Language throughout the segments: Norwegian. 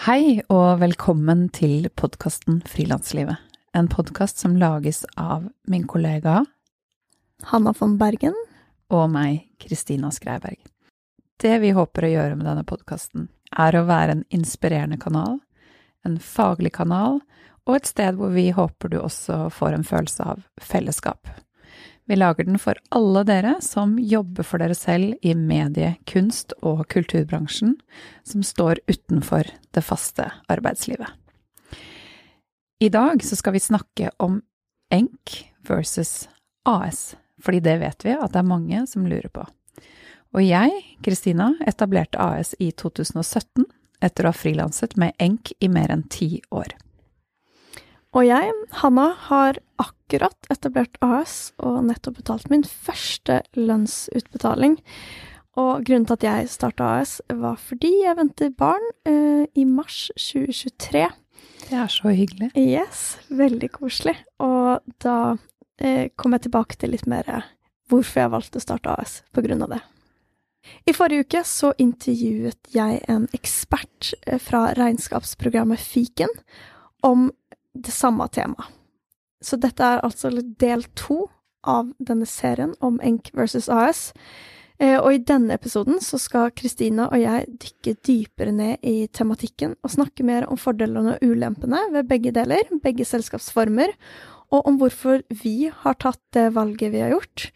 Hei og velkommen til podkasten Frilanslivet. En podkast som lages av min kollega Hanna von Bergen. og meg, Kristina Skreiberg. Det vi håper å gjøre med denne podkasten, er å være en inspirerende kanal, en faglig kanal, og et sted hvor vi håper du også får en følelse av fellesskap. Vi lager den for alle dere som jobber for dere selv i medie-, kunst- og kulturbransjen, som står utenfor det faste arbeidslivet. I dag så skal vi snakke om ENK versus AS, fordi det vet vi at det er mange som lurer på. Og jeg, Kristina, etablerte AS i 2017 etter å ha frilanset med ENK i mer enn ti år. Og jeg, Hanna, har akkurat etablert AS og nettopp betalt min første lønnsutbetaling. Og grunnen til at jeg starta AS, var fordi jeg venter barn eh, i mars 2023. Det er så hyggelig. Yes, veldig koselig. Og da eh, kom jeg tilbake til litt mer eh, hvorfor jeg valgte å starte AS på grunn av det. I forrige uke så intervjuet jeg en ekspert eh, fra regnskapsprogrammet Fiken om det samme temaet. Så dette er altså del to av denne serien om ENK versus AS. Eh, Og i denne episoden så skal Kristina og jeg dykke dypere ned i tematikken og snakke mer om fordelene og ulempene ved begge deler, begge selskapsformer, og om hvorfor vi har tatt det valget vi har gjort,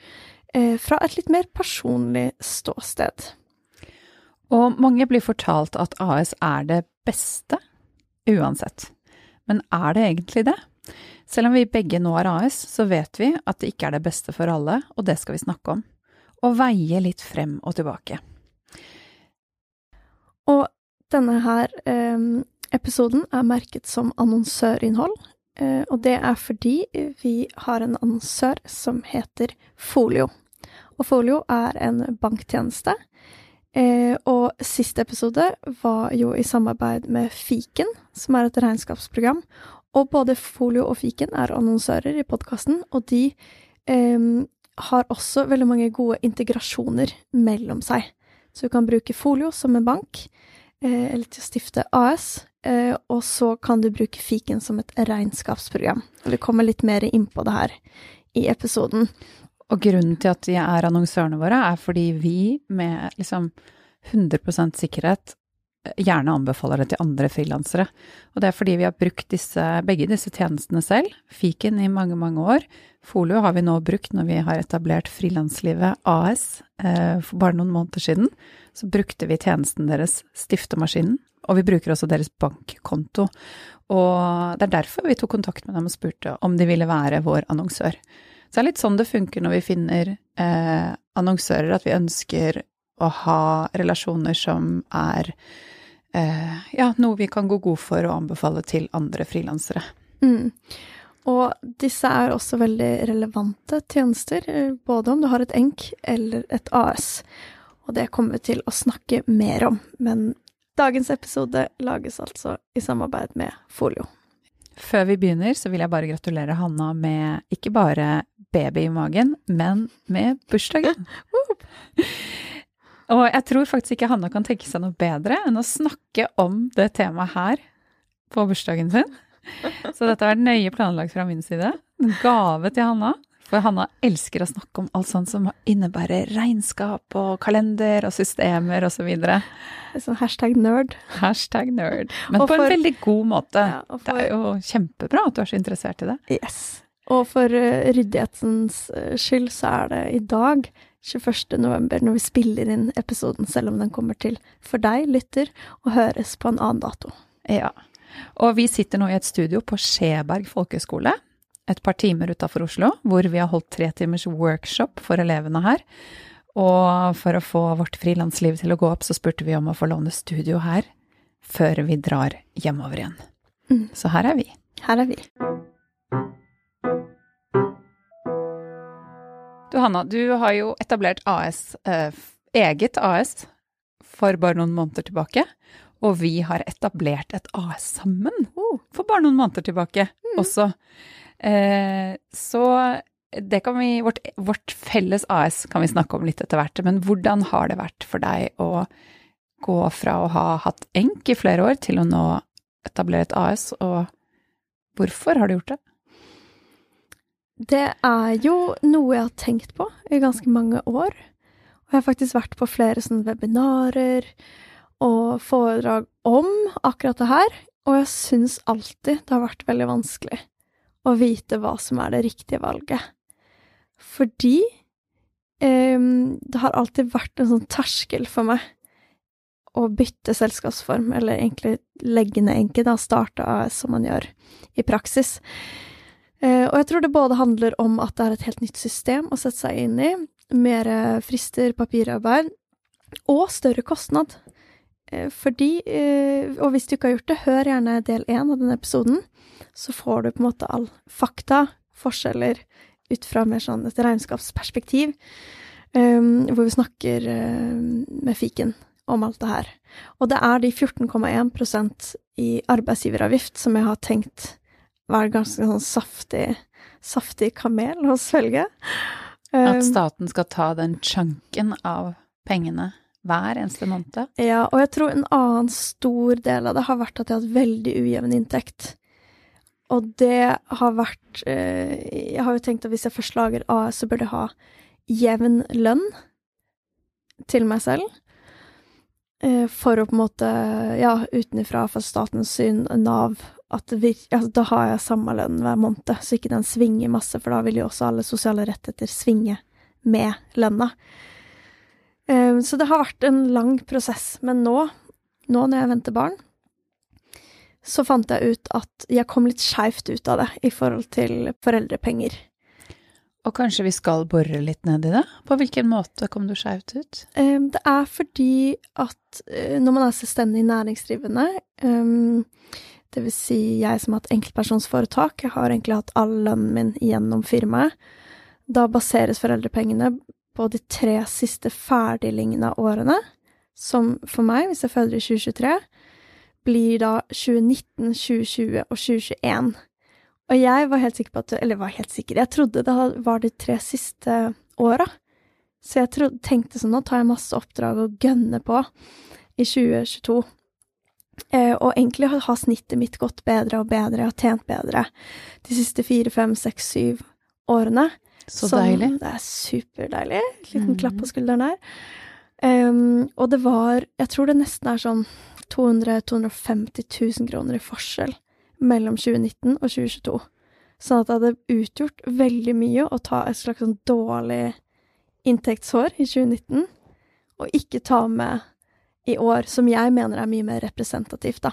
eh, fra et litt mer personlig ståsted. Og mange blir fortalt at AS er det beste, uansett. Men er det egentlig det? Selv om vi begge nå er AS, så vet vi at det ikke er det beste for alle, og det skal vi snakke om. Og veie litt frem og tilbake. Og denne her eh, episoden er merket som annonsørinnhold, eh, og det er fordi vi har en annonsør som heter Folio. Og Folio er en banktjeneste, eh, og siste episode var jo i samarbeid med Fiken, som er et regnskapsprogram, og både Folio og Fiken er annonsører i podkasten, og de eh, har også veldig mange gode integrasjoner mellom seg. Så du kan bruke Folio som en bank, eh, eller til å stifte AS, eh, og så kan du bruke Fiken som et regnskapsprogram. Og vi kommer litt mer inn på det her i episoden. Og grunnen til at de er annonsørene våre, er fordi vi med liksom 100% sikkerhet gjerne anbefaler det til andre frilansere. Og det er fordi vi har brukt disse, begge disse tjenestene selv, Fiken i mange, mange år. Folio har vi nå brukt når vi har etablert Frilanslivet AS eh, for bare noen måneder siden. Så brukte vi tjenesten deres, Stiftemaskinen, og vi bruker også deres bankkonto. Og det er derfor vi tok kontakt med dem og spurte om de ville være vår annonsør. Så det er litt sånn det funker når vi finner eh, annonsører, at vi ønsker å ha relasjoner som er ja, noe vi kan gå god for å anbefale til andre frilansere. Mm. Og disse er også veldig relevante tjenester, eh, både om du har et ENK eller et AS. Og det kommer vi til å snakke mer om, men dagens episode lages altså i samarbeid med Folio. Før vi begynner, så vil jeg bare gratulere Hanna med ikke bare baby i magen, men med bursdagen. Og jeg tror faktisk ikke Hanna kan tenke seg noe bedre enn å snakke om det temaet her på bursdagen sin. Så dette har vært nøye planlagt fra min side. En gave til Hanna. For Hanna elsker å snakke om alt sånt som innebærer regnskap og kalender og systemer osv. Sånn hashtag nerd. Hashtag nerd. Men Og på for- en veldig god måte. Ja, for, Det er jo kjempebra at du er så interessert i det. Yes. Og for uh, ryddighetens eh, skyld så er det i dag, 21. november, når vi spiller inn episoden, selv om den kommer til for deg, lytter, og høres på en annen dato. Ja. Og vi sitter nå i et studio på Skjeberg folkehøgskole, et par timer utafor Oslo, hvor vi har holdt tre timers workshop for elevene her. Og for å få vårt frilansliv til å gå opp, så spurte vi om å få låne studio her før vi drar hjemover igjen. Mm. Så her er vi. Her er vi. Du Hanna, du har jo etablert AS, eh, eget AS, for bare noen måneder tilbake. Og vi har etablert et AS sammen Oh. for bare noen måneder tilbake også. Eh, så det kan vi, vårt, vårt felles AS kan vi snakke om litt etter hvert. Men hvordan har det vært for deg å gå fra å ha hatt enk i flere år til å nå etablere et AS, og hvorfor har du gjort det? Det er jo noe jeg har tenkt på i ganske mange år. Og jeg har faktisk vært på flere sånne webinarer og foredrag om akkurat det her, og jeg syns alltid det har vært veldig vanskelig å vite hva som er det riktige valget. Fordi eh, det har alltid vært en sånn terskel for meg å bytte selskapsform, eller egentlig legge ned enke, da, starte AS som man gjør i praksis. Eh, og jeg tror det både handler om at det er et helt nytt system å sette seg inn i, mer frister, papirarbeid, og større kostnad. Eh, fordi, eh, og hvis du ikke har gjort det, hør gjerne del én av denne episoden, så får du på en måte all fakta, forskjeller, ut fra mer sånn et regnskapsperspektiv, um, hvor vi snakker med fiken om alt det her. Og det er de 14,1% i arbeidsgiveravgift som jeg har tenkt var ganske sånn saftig, saftig kamel å svelge. Um, At staten skal ta den chunken av pengene hver eneste måned? Ja, og jeg tror en annen stor del av det har vært at jeg har hatt veldig ujevn inntekt. Og det har vært eh, Jeg har jo tenkt at hvis jeg først lager AS, så burde jeg ha jevn lønn til meg selv. Eh, for å på en måte, ja, utenfra, for statens syn, Nav at vir, altså, Da har jeg samme lønn hver måned, så ikke den svinger masse, for da vil jo også alle sosiale rettigheter svinge med lønna. Um, så det har vært en lang prosess. Men nå, nå når jeg venter barn, så fant jeg ut at jeg kom litt skeivt ut av det i forhold til foreldrepenger. Og kanskje vi skal bore litt ned i det? På hvilken måte kom du skeivt ut? Eh, det er fordi at eh, når man er selvstendig næringsdrivende, det vil si jeg som har hatt enkeltpersonsforetak, jeg har egentlig hatt all lønnen min gjennom firmaet, da baseres foreldrepengene på de tre siste ferdiglignende årene, som for meg, hvis jeg føder i 2023, blir da 2019, 2020 og 2021. Og jeg var helt sikker på at Eller var helt sikker, jeg trodde det var de tre siste åra. Så jeg trodde, tenkte sånn, nå tar jeg masse oppdrag og gønner på i 2022. Eh, og egentlig har, snittet mitt gått bedre og bedre, jeg har tjent bedre de siste fire, fem, seks, syv årene. Så sånn, deilig. Det er superdeilig. Liten mm. klapp på skulderen der. Um, og det var Jeg tror det nesten er sånn 200 250 000 kroner i forskjell mellom 2019 og 2022. Sånn at det hadde utgjort veldig mye å ta et slags sånn dårlig inntektsår i 2019, og ikke ta med i år, som jeg mener er mye mer representativt, da.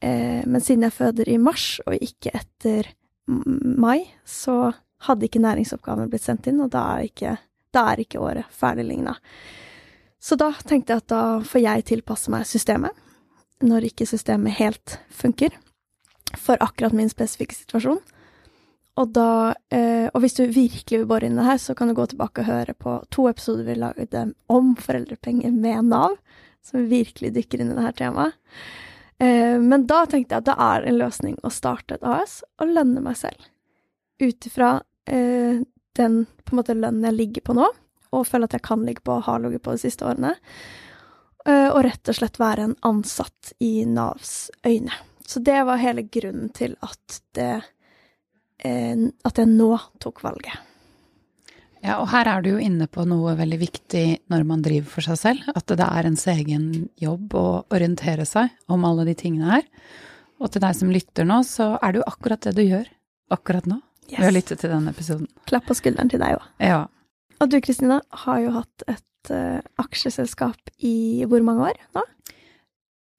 Eh, men siden jeg føder i mars, og ikke etter mai, så hadde ikke næringsoppgaven blitt sendt inn, og da er ikke, da er ikke året ferdigligna. Så da tenkte jeg at da får jeg tilpasse meg systemet, når ikke systemet helt funker, for akkurat min spesifikke situasjon. Og da eh, Og hvis du virkelig vil bore inn i det her, så kan du gå tilbake og høre på to episoder vi lagde om foreldrepenger med Nav, som virkelig dykker inn i det her temaet. Eh, men da tenkte jeg at det er en løsning å starte et AS og lønne meg selv. Ut ifra eh, den på en måte lønnen jeg ligger på nå, og føler at jeg kan ligge på og har ligget på de siste årene. Eh, og rett og slett være en ansatt i Navs øyne. Så det var hele grunnen til at det At jeg nå tok valget. Ja, og her er du jo inne på noe veldig viktig når man driver for seg selv. At det er ens egen jobb å orientere seg om alle de tingene her. Og til deg som lytter nå, så er det jo akkurat det du gjør akkurat nå. Yes. Vi har lyttet til denne episoden. Klapp på skulderen til deg òg. Ja. Og du Kristina har jo hatt et uh, aksjeselskap i hvor mange år nå?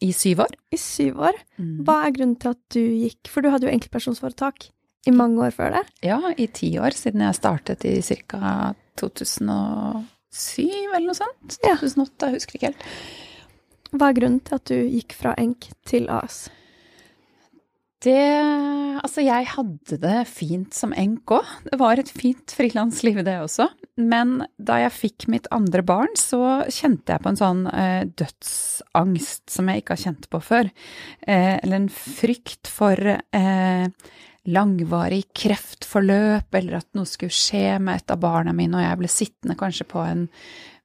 I syv år. I syv år. Mm. Hva er grunnen til at du gikk For du hadde jo enkeltpersonsforetak i mange år før det? Ja, i ti år, siden jeg startet i ca. 2007 eller noe sånt. 2008, jeg husker ikke helt. Hva er grunnen til at du gikk fra enk til AS? Det Altså, jeg hadde det fint som enk òg. Det var et fint frilansliv, det også. Men da jeg fikk mitt andre barn, så kjente jeg på en sånn eh, dødsangst som jeg ikke har kjent på før. Eh, eller en frykt for eh, langvarig kreftforløp, eller at noe skulle skje med et av barna mine, og jeg ble sittende kanskje på en,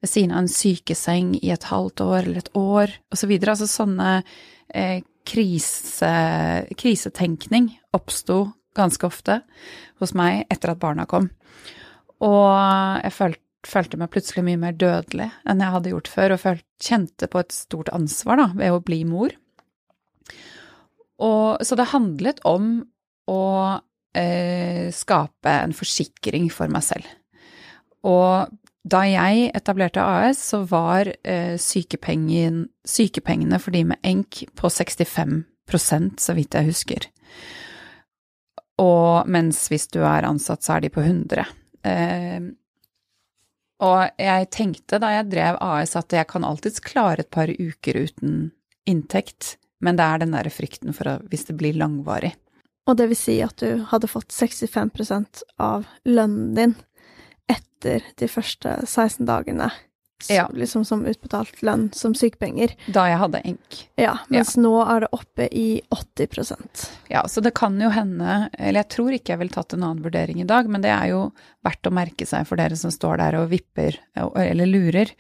ved siden av en sykeseng i et halvt år eller et år, osv. Så altså sånne eh, krise, krisetenkning oppsto ganske ofte hos meg etter at barna kom. Og jeg følte, følte meg plutselig mye mer dødelig enn jeg hadde gjort før, og følte, kjente på et stort ansvar da, ved å bli mor. Og, så det handlet om å eh, skape en forsikring for meg selv. Og da jeg etablerte AS, så var eh, sykepengene for de med ENK på 65% så vidt jeg husker. Og mens hvis du er ansatt, så er de på 100. Eh, og jeg tenkte da jeg drev AS at jeg kan alltids klare et par uker uten inntekt, men det er den der frykten for å, hvis det blir langvarig. Og det vil si at du hadde fått 65% av lønnen din etter de første 16 dagene. Ja. Liksom som utbetalt lønn som sykepenger. Da jeg hadde enk. Ja, mens ja. nå er det oppe i 80% Ja, så det kan jo hende Eller jeg tror ikke jeg ville tatt en annen vurdering i dag, men det er jo verdt å merke seg for dere som står der og vipper eller lurer,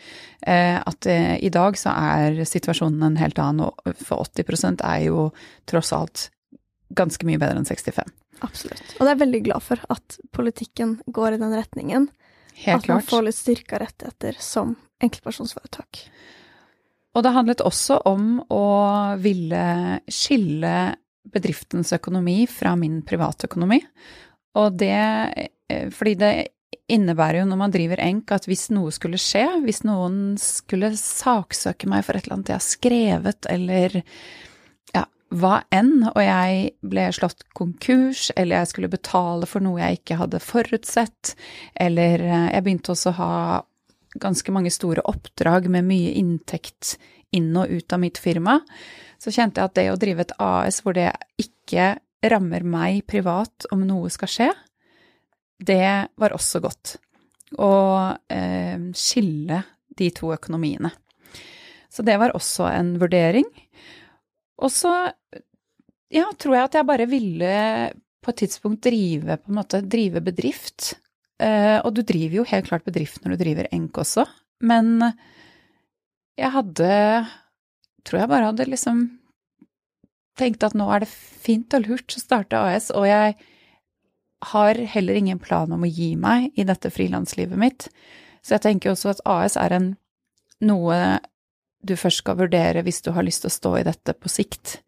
eh, at eh, i dag så er situasjonen en helt annen, og for 80 er jo tross alt ganske mye bedre enn 65. Absolutt. Og det er jeg veldig glad for at politikken går i den retningen. Helt at klart. man får litt styrka rettigheter som enkeltpersonsforetak. Og det handlet også om å ville skille bedriftens økonomi fra min privatøkonomi. Og det eh, fordi det innebærer jo når man driver enk at hvis noe skulle skje, hvis noen skulle saksøke meg for et eller annet jeg har skrevet, eller hva enn, og jeg ble slått konkurs, eller jeg skulle betale for noe jeg ikke hadde forutsett, eller eh, jeg begynte også å ha ganske mange store oppdrag med mye inntekt inn og ut av mitt firma, så kjente jeg at det å drive et AS hvor det ikke rammer meg privat om noe skal skje, det var også godt. Å eh, skille de to økonomiene. Så det var også en vurdering. Og så ja, tror jeg at jeg bare ville på et tidspunkt drive på en måte, drive bedrift. Uh, og du driver jo helt klart bedrift når du driver enk også, men jeg hadde Tror jeg bare hadde liksom tenkt at nå er det fint og lurt å starte AS, og jeg har heller ingen plan om å gi meg i dette frilanslivet mitt. Så jeg tenker også at AS er en noe du først skal vurdere hvis du har lyst til å stå i dette på sikt.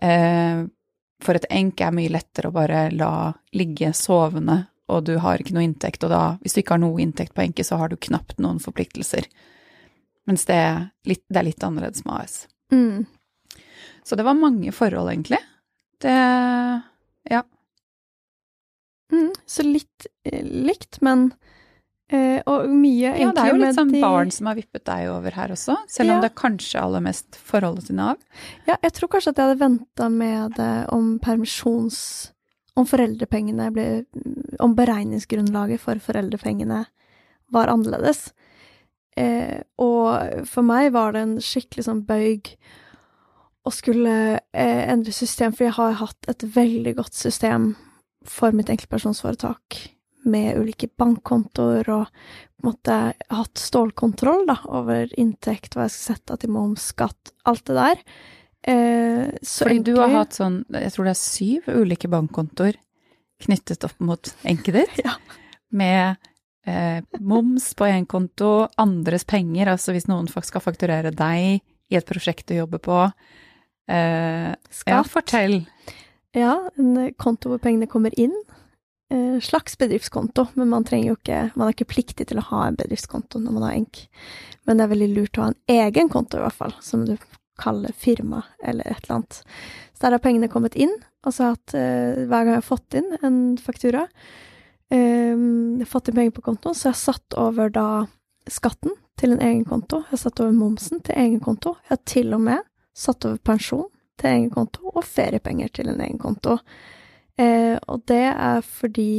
Eh, for et enk er mye lettere å bare la ligge sovende, og du har ikke noe inntekt, og da, hvis du ikke har noe inntekt på enke, så har du knapt noen forpliktelser. Mens det er litt, det er litt annerledes med AS. Mm. Så det var mange forhold, egentlig. Det ja. Mm, så litt eh, likt, men Eh, og mye Ja, det er jo litt sånn de... barn som har vippet deg over her også, selv om ja. det er kanskje aller mest forholdet til Nav. Ja, jeg tror kanskje at jeg hadde venta med det om permisjons... Om foreldrepengene ble Om beregningsgrunnlaget for foreldrepengene var annerledes. Eh, og for meg var det en skikkelig sånn bøyg å skulle eh, endre system, for jeg har hatt et veldig godt system for mitt enkeltpersonsforetak med ulike bankkontoer og på en måte hatt stålkontroll da, over inntekt, hva jeg skal sette til moms, skatt, alt det der. Eh, Fordi egentlig, du har hatt sånn, jeg tror det er syv ulike bankkontoer knyttet opp mot enket ditt, ja. med eh, moms på én konto, andres penger, altså hvis noen skal fakturere deg i et prosjekt du jobber på. Eh, ja, fortell. Ja, en konto hvor pengene kommer inn, slags bedriftskonto, men man ikke Man er ikke pliktig til å ha en bedriftskonto når man har enk. Men det er veldig lurt å ha en egen konto, i hvert fall, som du kaller firma, eller et eller annet. Så der har pengene kommet inn, og så at uh, hver gang jeg har fått inn en faktura, um, fått inn penger på kontoen, så jeg har satt over da skatten til en egen konto. Jeg har satt over momsen til egen konto. Jeg har til og med satt over pensjon til egen konto, og feriepenger til en egen konto. Eh, og det er fordi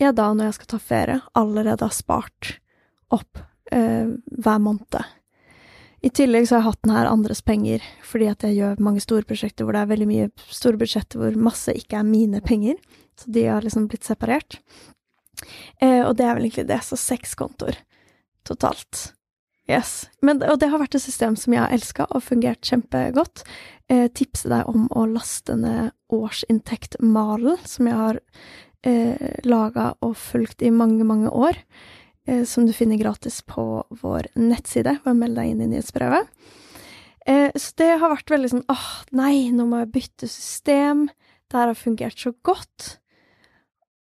jeg da, når jeg skal ta ferie, allerede har spart opp eh, hver måned. I tillegg så har jeg hatt den her andres penger, fordi at jeg gjør mange store prosjekter hvor det er veldig mye store budsjetter hvor masse ikke er mine penger. Så de har liksom blitt separert. Eh, og det er vel egentlig det, så seks kontoer totalt. Yes. Men, og det har vært et system som jeg har elska og fungert kjempegodt. Eh, tipse deg om å laste ned årsinntekt-malen, som jeg har eh, laga og fulgt i mange, mange år. Eh, som du finner gratis på vår nettside. Bare meld deg inn i nyhetsbrevet. Eh, så det har vært veldig sånn åh, nei, nå må jeg bytte system. Det her har fungert så godt.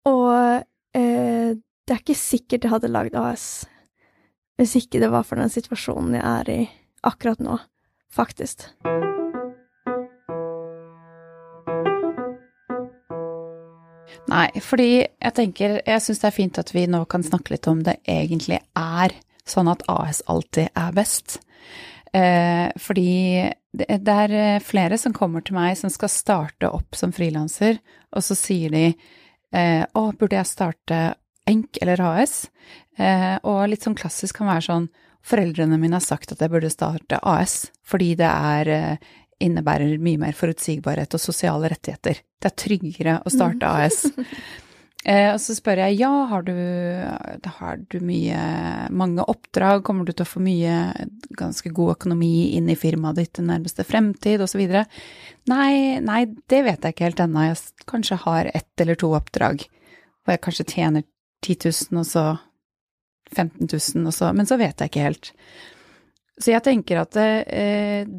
Og eh, det er ikke sikkert jeg hadde lagd AS hvis ikke det var for den situasjonen jeg er i akkurat nå, faktisk. Nei, fordi jeg tenker Jeg syns det er fint at vi nå kan snakke litt om det egentlig er sånn at AS alltid er best. Eh, fordi det, er eh, flere som kommer til meg som skal starte opp som frilanser, og så sier de eh, å, burde jeg starte ENK eller AS? Eh, og litt sånn klassisk kan være sånn Foreldrene mine har sagt at jeg burde starte AS fordi det er eh, innebærer mye mer forutsigbarhet og sosiale rettigheter. Det er tryggere å starte Mm. AS. Eh, og så spør jeg ja, har du, har du mye, mange oppdrag, kommer du til å få mye, ganske god økonomi inn i firmaet ditt i nærmeste fremtid, osv. Nei, nei, det vet jeg ikke helt ennå. Jeg kanskje har ett eller to oppdrag hvor jeg kanskje tjener 10 000, og så 15 000, og så Men så vet jeg ikke helt. Så jeg tenker at eh,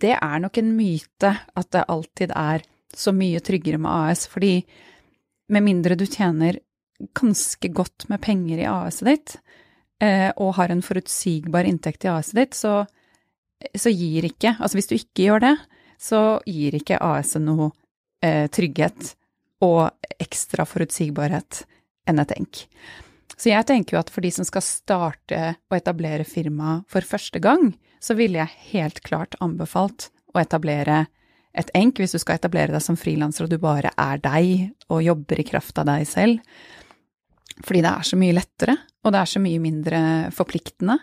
det er nok en myte at det alltid er så mye tryggere med AS, fordi med mindre du tjener ganske godt med penger i AS-et ditt, eh, og har en forutsigbar inntekt i AS-et ditt, så, så gir ikke Altså hvis du ikke gjør det, så gir ikke AS-et noe eh, trygghet og ekstra forutsigbarhet enn et enk. Så jeg tenker jo at for de som skal starte og etablere firma for første gang, så ville jeg helt klart anbefalt å etablere et enk hvis du skal etablere deg som frilanser og du bare er deg og jobber i kraft av deg selv. Fordi det er så mye lettere, og det er så mye mindre forpliktende.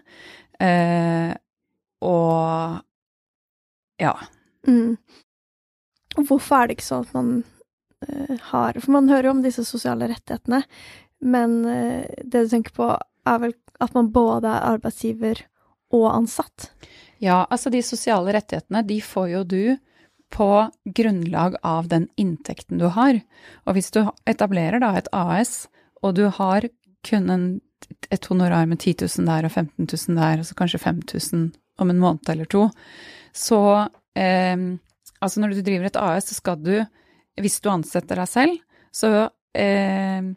Eh, og ja. Mm. Hvorfor er det ikke sånn at man eh, har For man hører jo om disse sosiale rettighetene, men eh, det du tenker på, er vel at man både er arbeidsgiver og ansatt. Ja, altså de sosiale rettighetene, de får jo du på grunnlag av den inntekten du har. Og hvis du etablerer da et AS, og du har kun en, et honorar med 10 000 der og 15 000 der, og så kanskje 5000 om en måned eller to, så eh, Altså når du driver et AS, så skal du, hvis du ansetter deg selv, så eh,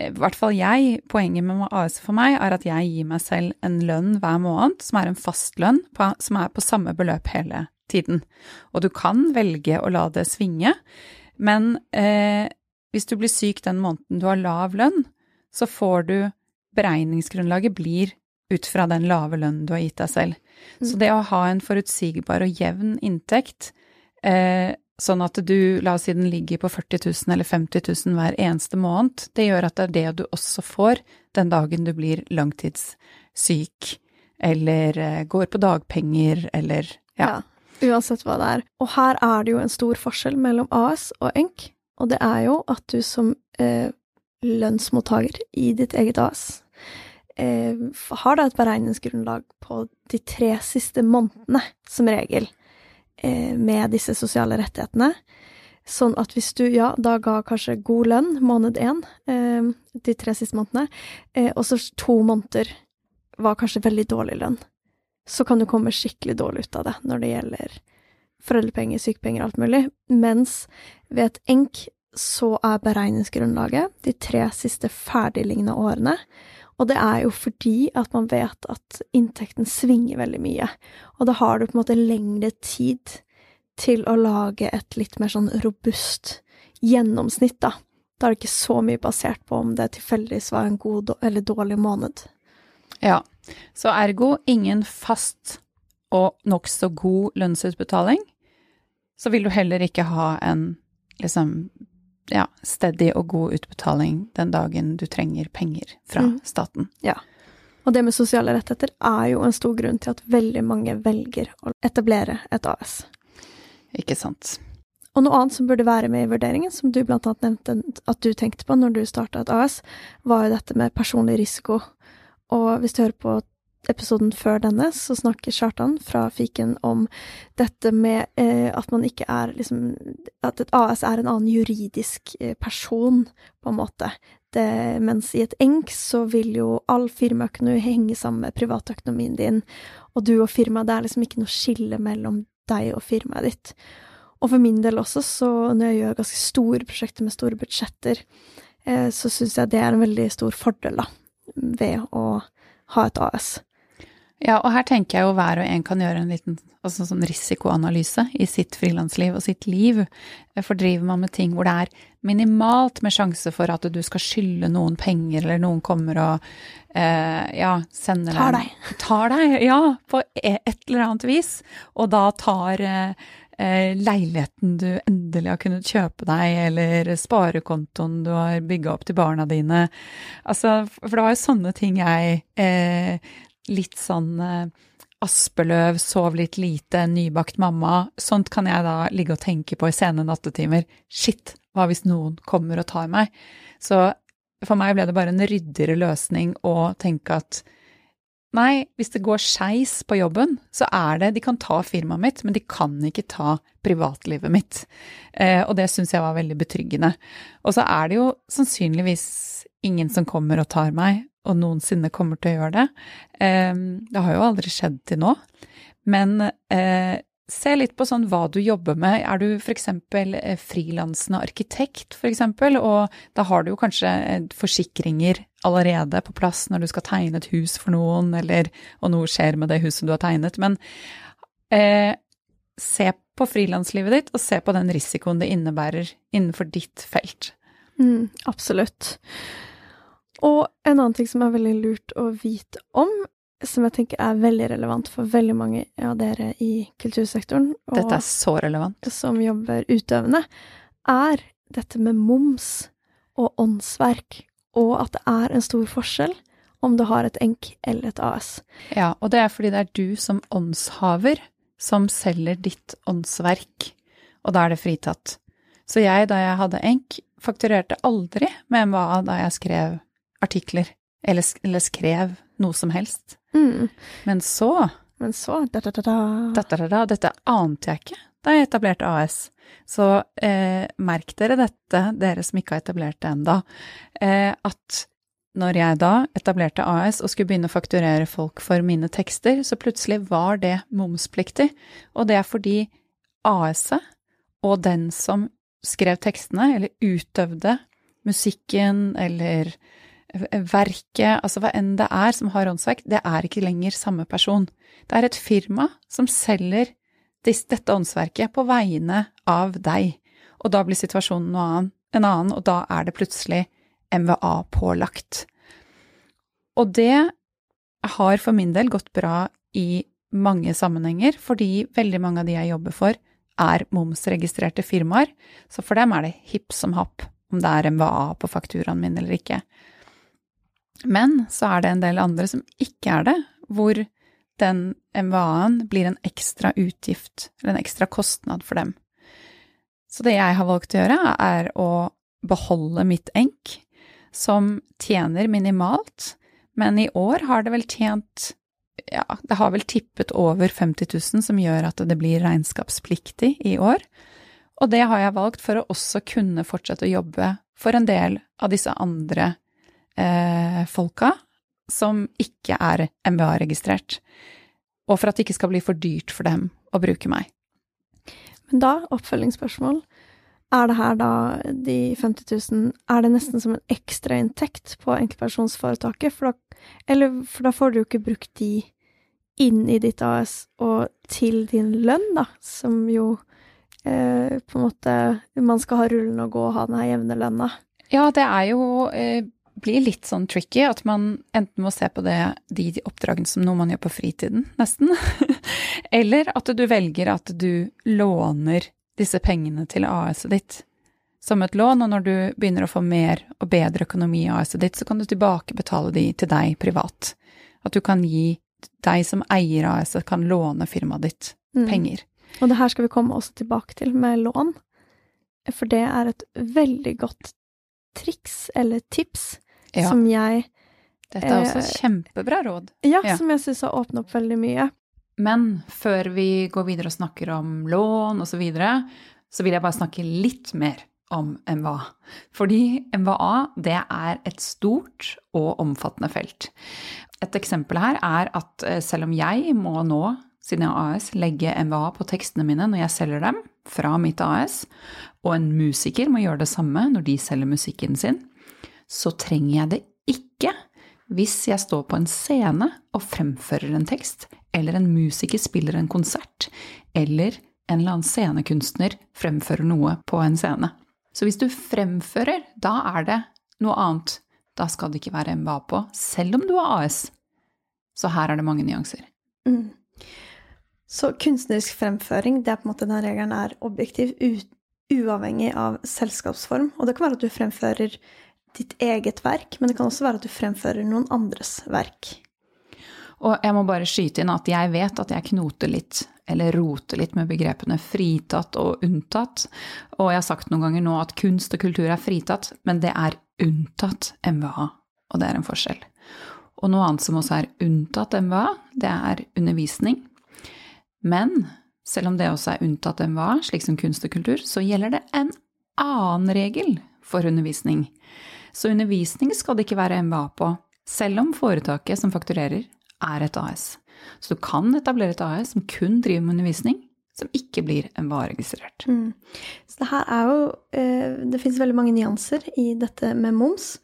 i hvert fall jeg, poenget med AS for meg, er at jeg gir meg selv en lønn hver måned, som er en fast lønn, som er på samme beløp hele tiden. Og du kan velge å la det svinge, men eh, hvis du blir syk den måneden du har lav lønn, så får du Beregningsgrunnlaget blir ut fra den lave lønnen du har gitt deg selv. Så det å ha en forutsigbar og jevn inntekt, eh, sånn at du, la oss si den ligger på 40 000 eller 50 000 hver eneste måned, det gjør at det er det du også får den dagen du blir langtidssyk, eller eh, går på dagpenger, eller ja. ja. Uansett hva det er. Og her er det jo en stor forskjell mellom AS og ENK, og det er jo at du som eh, lønnsmottaker i ditt eget AS eh, har da et beregningsgrunnlag på de tre siste månedene, som regel, med disse sosiale rettighetene. Sånn at hvis du, ja, da ga kanskje god lønn måned én, eh, de tre siste månedene, eh, og så to måneder var kanskje veldig dårlig lønn, så kan du komme skikkelig dårlig ut av det når det gjelder foreldrepenger, sykepenger, alt mulig. Mens ved et enk så er beregningsgrunnlaget de tre siste ferdiglignende årene. Og det er jo fordi at man vet at inntekten svinger veldig mye. Og da har du på en måte lengre tid til å lage et litt mer sånn robust gjennomsnitt, da. Da er det ikke så mye basert på om det tilfeldigvis var en god eller dårlig måned. Ja, så ergo ingen fast og nokså god lønnsutbetaling. Så vil du heller ikke ha en liksom ja, steady og god utbetaling den dagen du trenger penger fra Mm. staten. Ja. Og det med sosiale rettigheter er jo en stor grunn til at veldig mange velger å etablere et AS. Ikke sant. Og noe annet som burde være med i vurderingen, som du blant annet nevnte at du tenkte på når du starta et AS, var jo dette med personlig risiko. Og hvis du hører på episoden før denne, så snakker Kjartan fra Fiken om dette med eh, at man ikke er liksom At et AS er en annen juridisk eh, person, på en måte. Det, mens i et ENK så vil jo all firmaøkonomi henge sammen med privatøkonomien din, og du og firmaet, det er liksom ikke noe skille mellom deg og firmaet ditt. Og for min del også, så når jeg gjør ganske store prosjekter med store budsjetter, eh, så syns jeg det er en veldig stor fordel, da, ved å ha et AS. Ja, og her tenker jeg jo hver og en kan gjøre en liten altså sånn risikoanalyse i sitt frilansliv og sitt liv. For driver man med ting hvor det er minimalt med sjanse for at du skal skylde noen penger, eller noen kommer og eh, ja, sender Tar deg. Tar deg, ja, på e, et eller annet vis. Og da tar eh, eh, leiligheten du endelig har kunnet kjøpe deg, eller sparekontoen du har bygga opp til barna dine. Altså, for det var jo sånne ting jeg eh, litt sånn eh, Aspeløv, sov litt lite, nybakt mamma. Sånt kan jeg da ligge og tenke på i sene nattetimer. Shit, hva hvis noen kommer og tar meg? Så for meg ble det bare en ryddigere løsning å tenke at nei, hvis det går skeis på jobben, så er det De kan ta firmaet mitt, men de kan ikke ta privatlivet mitt. Eh, og det syns jeg var veldig betryggende. Og så er det jo sannsynligvis ingen som kommer og tar meg, og noensinne kommer til å gjøre det. Det har jo aldri skjedd til nå. Men eh, se litt på sånn hva du jobber med. Er du f.eks. Eh, frilansende arkitekt, f.eks., og da har du jo kanskje eh, forsikringer allerede på plass når du skal tegne et hus for noen, eller og noe skjer med det huset du har tegnet. Men eh, se på frilanslivet ditt, og se på den risikoen det innebærer innenfor ditt felt. Mm, absolutt. Og en annen ting som er veldig lurt å vite om, som jeg tenker er veldig relevant for veldig mange av dere i kultursektoren, og Dette er så relevant. som jobber utøvende, er dette med moms og åndsverk, og at det er en stor forskjell om du har et ENK eller et AS. Ja, og det er fordi det er du som åndshaver som selger ditt åndsverk, og da er det fritatt. Så jeg, da jeg hadde ENK, fakturerte aldri med MVA da jeg skrev artikler, eller, eller skrev noe som helst. Mm. Men så Men så da, da, da, dette, ante jeg ikke da jeg etablerte AS. Så eh, merk dere dette, dere som ikke har etablert det enda, eh, at når jeg da etablerte AS og skulle begynne å fakturere folk for mine tekster, så plutselig var det momspliktig, og det er fordi AS-et og den som skrev tekstene, eller utøvde musikken eller verket, altså hva enn det er som har åndsverk, det er ikke lenger samme person. Det er et firma som selger dette åndsverket på vegne av deg, og da blir situasjonen annen, en annen, og da er det plutselig MVA pålagt. Og det har for min del gått bra i mange sammenhenger, fordi veldig mange av de jeg jobber for, er momsregistrerte firmaer, så for dem er det hipp som happ om det er MVA på fakturaen min eller ikke. Men så er det en del andre som ikke er det, hvor den MVA-en blir en ekstra utgift, eller en ekstra kostnad for dem. Så det jeg har valgt å gjøre, er å beholde mitt enk, som tjener minimalt, men i år har det vel tjent ja, det har vel tippet over 50 000, som gjør at det blir regnskapspliktig i år. Og det har jeg valgt for å også kunne fortsette å jobbe for en del av disse andre eh, folka som ikke er MBA-registrert, og for at det ikke skal bli for dyrt for dem å bruke meg. Men da, oppfølgingsspørsmål. Er det her da de 50 000 Er det nesten som en ekstrainntekt på enkeltpersonsforetaket? For da, eller, for da får du jo ikke brukt de inn i ditt AS og til din lønn, da, som jo eh, på en måte Man skal ha rullen og gå og ha den her jevne lønna. Ja, det er jo eh, blir litt sånn tricky at man enten må se på det, de oppdragene som noe man gjør på fritiden, nesten, eller at du velger at du låner disse pengene til AS-et ditt som et lån, og når du begynner å få mer og bedre økonomi i AS-et ditt, så kan du tilbakebetale de til deg privat. At du kan gi deg som eier AS-et, kan låne firmaet ditt Mm. penger. Og det her skal vi komme også tilbake til med lån, for det er et veldig godt triks, eller tips, Ja, som jeg dette er også eh, kjempebra råd. Ja, Ja. som jeg syns har åpna opp veldig mye. Men før vi går videre og snakker om lån osv., så, videre, så vil jeg bare snakke litt mer om MVA. Fordi MVA det er et stort og omfattende felt. Et eksempel her er at eh, selv om jeg må nå, siden jeg har AS, legge MVA på tekstene mine når jeg selger dem fra mitt AS, og en musiker må gjøre det samme når de selger musikken sin, så trenger jeg det ikke hvis jeg står på en scene og fremfører en tekst, eller en musiker spiller en konsert, eller en eller annen scenekunstner fremfører noe på en scene. Så hvis du fremfører, da er det noe annet. Da skal det ikke være MBA på, selv om du har AS. Så her er det mange nyanser. Mm. Så kunstnerisk fremføring, det er på en måte den regelen er objektiv, uavhengig av selskapsform. Og det kan være at du fremfører ditt eget verk, men det kan også være at du fremfører noen andres verk. Og jeg må bare skyte inn at jeg vet at jeg knoter litt, eller roter litt med begrepene fritatt og unntatt. Og jeg har sagt noen ganger nå at kunst og kultur er fritatt, men det er unntatt MVA, og det er en forskjell. Og noe annet som også er unntatt MVA, det er undervisning. Men selv om det også er unntatt MVA, slik som kunst og kultur, så gjelder det en annen regel for undervisning. Så undervisning skal det ikke være MBA på, selv om foretaket som fakturerer, er et AS. Så du kan etablere et AS som kun driver med undervisning, som ikke blir MBA-registrert. Mm. Så det her er jo eh, Det fins veldig mange nyanser i dette med moms.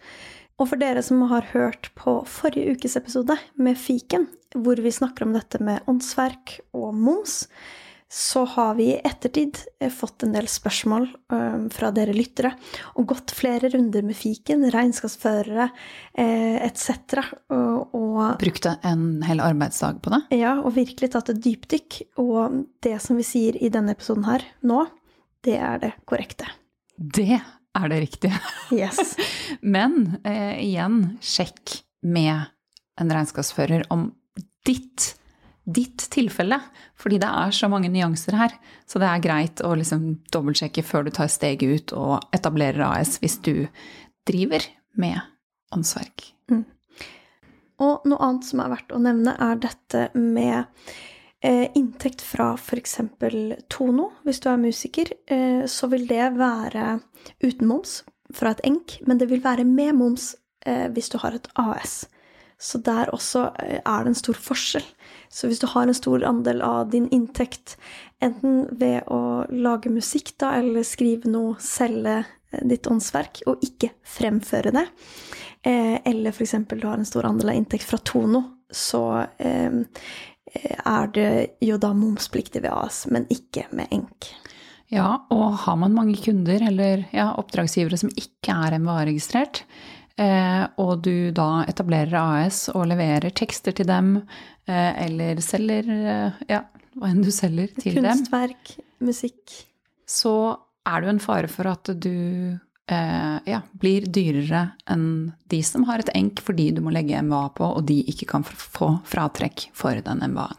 Og for dere som har hørt på forrige ukes episode med Fiken, hvor vi snakker om dette med åndsverk og moms, så har vi i ettertid eh, fått en del spørsmål eh, fra dere lyttere, og gått flere runder med fiken, regnskapsførere eh, etc. Brukte en hel arbeidsdag på det. ja, og virkelig tatt et dypdykk. Og det som vi sier i denne episoden her nå, det er det korrekte. Det er det riktige. Yes. Men eh, igjen, sjekk med en regnskapsfører om ditt, ditt tilfelle. Fordi det er så mange nyanser her. Så det er greit å liksom dobbeltsjekke før du tar steget ut og etablerer AS hvis du driver med åndsverk. Og noe annet som er verdt å nevne, er dette med eh, inntekt fra f.eks. Tono. Hvis du er musiker, eh, så vil det være uten moms fra et enk, men det vil være med moms eh, hvis du har et AS. Så der også eh, er det en stor forskjell. Så hvis du har en stor andel av din inntekt, enten ved å lage musikk da, eller skrive noe, selge eh, ditt åndsverk, og ikke fremføre det, eh, eller f.eks. du har en stor andel av inntekt fra Tono, så er det jo da momspliktig ved AS, men ikke med enk. Ja, og har man mange kunder eller ja, oppdragsgivere som ikke er MVA-registrert, og du da etablerer AS og leverer tekster til dem, eh, eller selger eh, ja, hva enn du selger til dem, Kunstverk, musikk. så er det jo en fare for at du eh, ja, blir dyrere enn de som har et enk fordi du må legge MVA på, og de ikke kan få fratrekk for den MVA-en.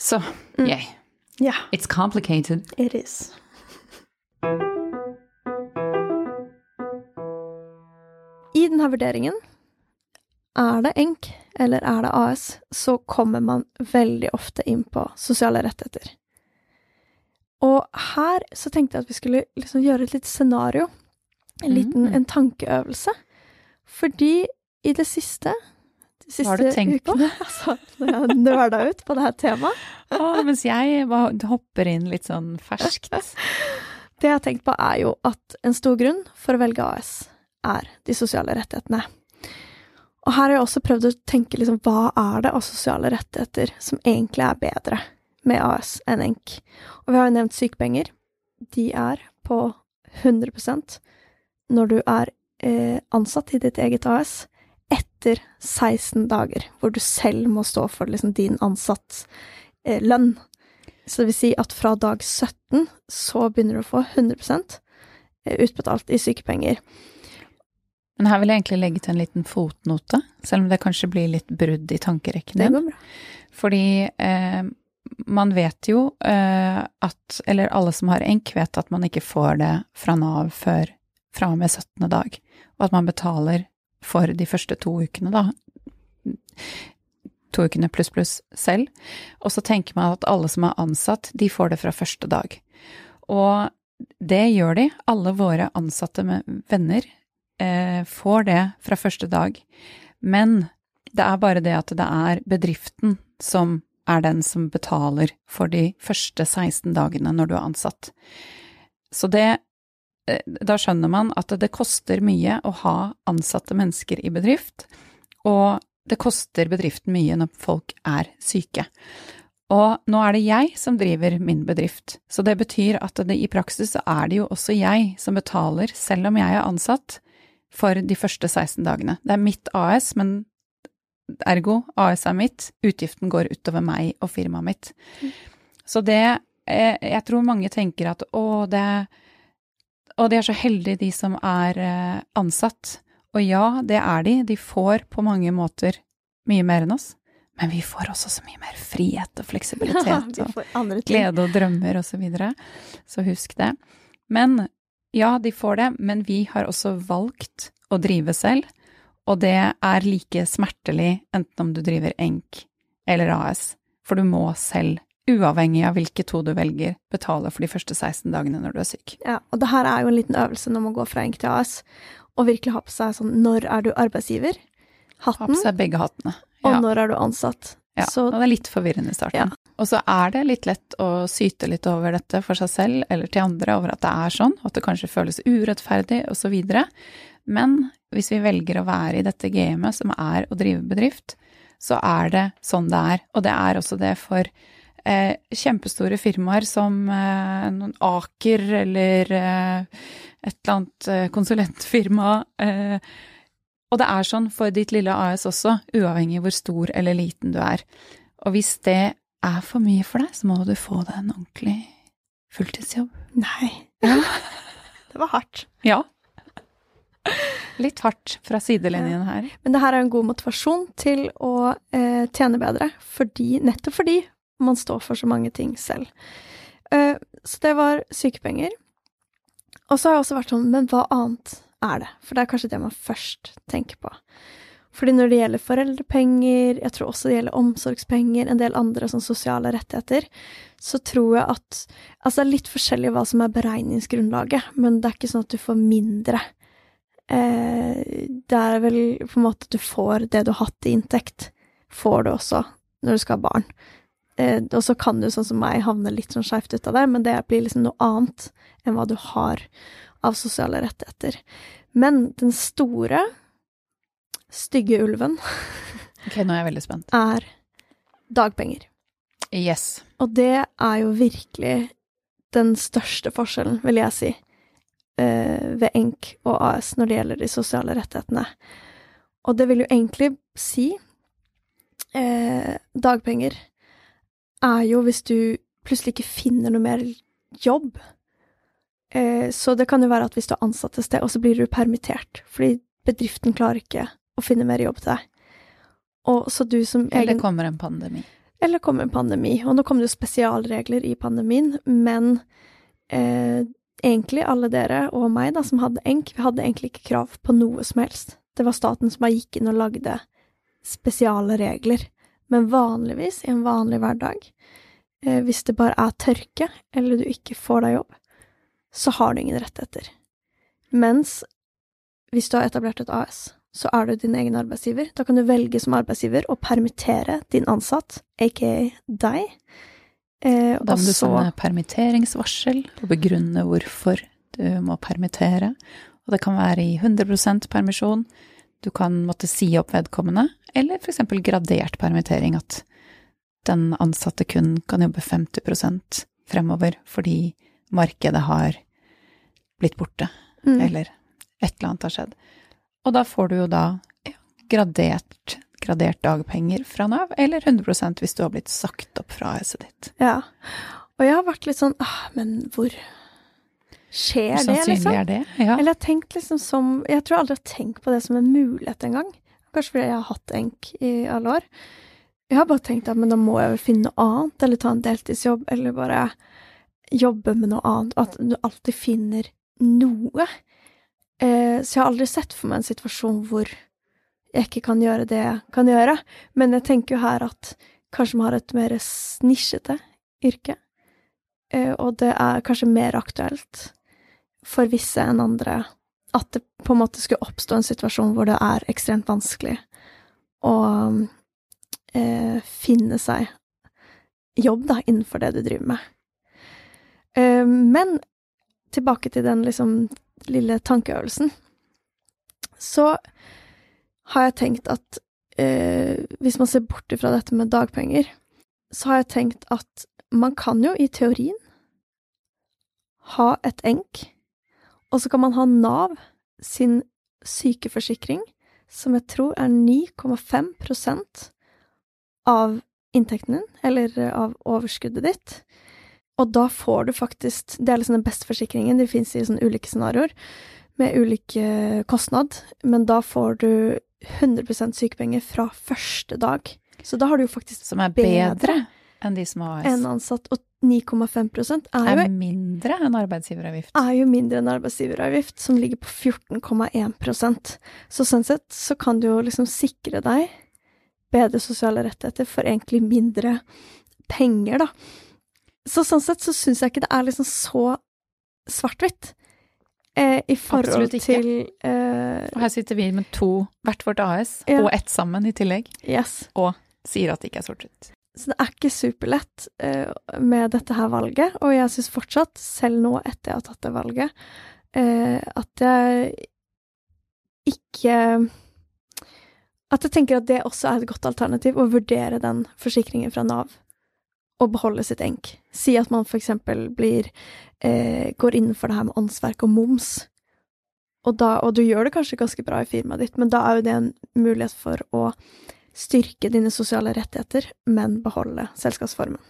Så yeah, Ja, it's complicated. it is. I denne vurderingen, er det enk eller er det AS, så kommer man veldig ofte inn på sosiale rettigheter. Og her så tenkte jeg at vi skulle liksom gjøre et lite scenario, en liten Mm. en tankeøvelse. Fordi i det siste de siste Hva har du tenkt på? ukene, Altså, når jeg nøla ut på det her temaet. Ah, mens jeg hopper inn litt sånn ferskt. Det jeg har tenkt på, er jo at en stor grunn for å velge AS er de sosiale rettighetene. Og her har jeg også prøvd å tenke liksom, hva er det av sosiale rettigheter som egentlig er bedre med AS enn ENK? Og vi har jo nevnt sykepenger. De er på 100 når du er eh, ansatt i ditt eget AS etter 16 dager, hvor du selv må stå for liksom, din ansatt eh, lønn. Så det vil si at fra dag 17 så begynner du å få 100 utbetalt i sykepenger. Men her vil jeg egentlig legge til en liten fotnote, selv om det kanskje blir litt brudd i tankerekken din. Fordi eh, man vet jo eh, at, eller alle som har enk, vet at man ikke får det fra Nav før fra og med 17. dag, og at man betaler for de første to ukene, da. To ukene pluss pluss selv. Og så tenker man at alle som er ansatt, de får det fra første dag. Og det gjør de. Alle våre ansatte med venner eh, får det fra første dag. Men det er bare det at det er bedriften som er den som betaler for de første 16 dagene når du er ansatt. Så det eh, Da skjønner man at det koster mye å ha ansatte mennesker i bedrift, og det koster bedriften mye når folk er syke. Og nå er det jeg som driver min bedrift, så det betyr at det, i praksis er det jo også jeg som betaler, selv om jeg er ansatt, for de første 16 dagene. Det er mitt AS, men ergo AS er mitt, utgiften går utover meg og firmaet mitt. Så det eh, Jeg tror mange tenker at å, det Og de er så heldige, de som er eh, ansatt. Og ja, det er de. De får på mange måter mye mer enn oss. Men vi får også så mye mer frihet og fleksibilitet ja, og glede og drømmer og så videre. Så husk det. Men ja, de får det, men vi har også valgt å drive selv, og det er like smertelig enten om du driver enk eller AS, for du må selv, uavhengig av hvilke to du velger, betale for de første 16 dagene når du er syk. Ja, og det her er jo en liten øvelse når man går fra enk til AS, og virkelig ha på seg sånn når er du arbeidsgiver? Ha Hatten. på seg begge hattene. Og når er du ansatt? Ja, Så og det er litt forvirrende i starten. Og så er det litt lett å syte litt over dette for seg selv eller til andre, over at det er sånn, at det kanskje føles urettferdig osv. Men hvis vi velger å være i dette gamet som er å drive bedrift, så er det sånn det er. Og det er også det for eh, kjempestore firmaer som eh, noen Aker eller eh, et eller annet eh, konsulentfirma. Eh, og det er sånn for ditt lille AS også, uavhengig hvor stor eller liten du er. Og hvis det er for mye for deg, så må du få deg en ordentlig fulltidsjobb. Nei. Ja. Det var hardt. Ja. Litt hardt fra sidelinjen her. Men det her er en god motivasjon til å eh, tjene bedre, fordi, nettopp fordi man står for så mange ting selv. Eh, så det var sykepenger. Og så har jeg også vært sånn, men hva annet er det? For det er kanskje det man først tenker på. Fordi når det gjelder foreldrepenger, jeg tror også det gjelder omsorgspenger, en del andre sånn sosiale rettigheter, så tror jeg at Altså, det er litt forskjellig hva som er beregningsgrunnlaget, men det er ikke sånn at du får mindre. Eh, det er vel på en måte at du får det du har hatt i inntekt, får du også når du skal ha barn. Eh, og så kan du, sånn som meg, havne litt sånn skeivt ut av det, men det blir liksom noe annet enn hva du har av sosiale rettigheter. Men den store, stygge ulven Ok, nå er jeg veldig spent. er dagpenger. Yes. Og det er jo virkelig den største forskjellen, vil jeg si, eh, ved ENK og AS når det gjelder de sosiale rettighetene. Og det vil jo egentlig si eh, Dagpenger er jo hvis du plutselig ikke finner noe mer jobb. Eh, så det kan jo være at hvis du er ansatt et sted, og så blir du permittert fordi bedriften klarer ikke å finne mer jobb til deg. Og så du som Eller kommer en pandemi. eller kommer en pandemi. Og nå kom det jo spesialregler i pandemien, men eh, egentlig alle dere og meg da, som hadde ENK, vi hadde egentlig ikke krav på noe som helst. Det var staten som bare gikk inn og lagde spesiale regler. Men vanligvis, i en vanlig hverdag, eh, hvis det bare er tørke, eller du ikke får deg jobb, så har du ingen rettigheter. Mens hvis du har etablert et AS, så er du din egen arbeidsgiver. Da kan du velge som arbeidsgiver å permittere din ansatt, aka deg. Eh, Da må du sende permitteringsvarsel og begrunne hvorfor du må permittere. Og det kan være i 100% permisjon, du kan måtte si opp vedkommende, eller eksempel gradert permittering, at den ansatte kun kan jobbe 50% fremover fordi markedet har blitt borte, mm, eller et eller annet har skjedd. Og da får du jo da ja, gradert, gradert dagpenger fra Nav, eller 100% hvis du har blitt sagt opp fra AS-et ditt. Ja. Og jeg har vært litt sånn ah, men hvor Skjer det, sannsynlig liksom? er det? Ja. Eller jeg har tenkt liksom som Jeg tror aldri jeg har tenkt på det som en mulighet engang. Kanskje fordi jeg har hatt enk i alle år. Jeg har bare tenkt at men da må jeg vel finne noe annet, eller ta en deltidsjobb, eller bare jobbe med noe annet. At du alltid finner noe. Eh, så jeg har aldri sett for meg en situasjon hvor jeg ikke kan gjøre det jeg kan gjøre. Men jeg tenker jo her at kanskje man har et mer nisjete yrke. Eh, og det er kanskje mer aktuelt for visse enn andre at det på en måte skulle oppstå en situasjon hvor det er ekstremt vanskelig å eh, finne seg jobb, da, innenfor det du driver med. Eh, men tilbake til den liksom lille tankeøvelsen. Så har jeg tenkt at eh, hvis man ser bort ifra dette med dagpenger, så har jeg tenkt at man kan jo i teorien ha et enk, og så kan man ha Nav sin sykeforsikring, som jeg tror er 9,5% av inntekten din, eller av overskuddet ditt. Og da får du faktisk Det er liksom den beste forsikringen. Det fins i sånne ulike scenarioer med ulik kostnad, men da får du 100% sykepenger fra første dag. Så da har du jo faktisk Som er bedre enn de som har en ansatt, og 9,5 er jo Er mindre enn arbeidsgiveravgift. er jo mindre enn arbeidsgiveravgift, som ligger på 14,1% Så sånn sett så kan du jo liksom sikre deg bedre sosiale rettigheter for egentlig mindre penger, da. Så sånn sett så syns jeg ikke det er liksom så svart-hvitt. Eh, I forhold til eh, Og her sitter vi med to, hvert vårt AS, Ja. og ett sammen i tillegg, Yes. og sier at det ikke er sort-hvitt. Så det er ikke superlett eh, med dette her valget, og jeg syns fortsatt, selv nå etter jeg har tatt det valget, eh, at jeg ikke At jeg tenker at det også er et godt alternativ, å vurdere den forsikringen fra Nav og beholde sitt enk. Si at man for eksempel blir eh, går innenfor det her med åndsverk og moms, og, da, og du gjør det kanskje ganske bra i firmaet ditt, men da er jo det en mulighet for å styrke dine sosiale rettigheter, men beholde selskapsformen.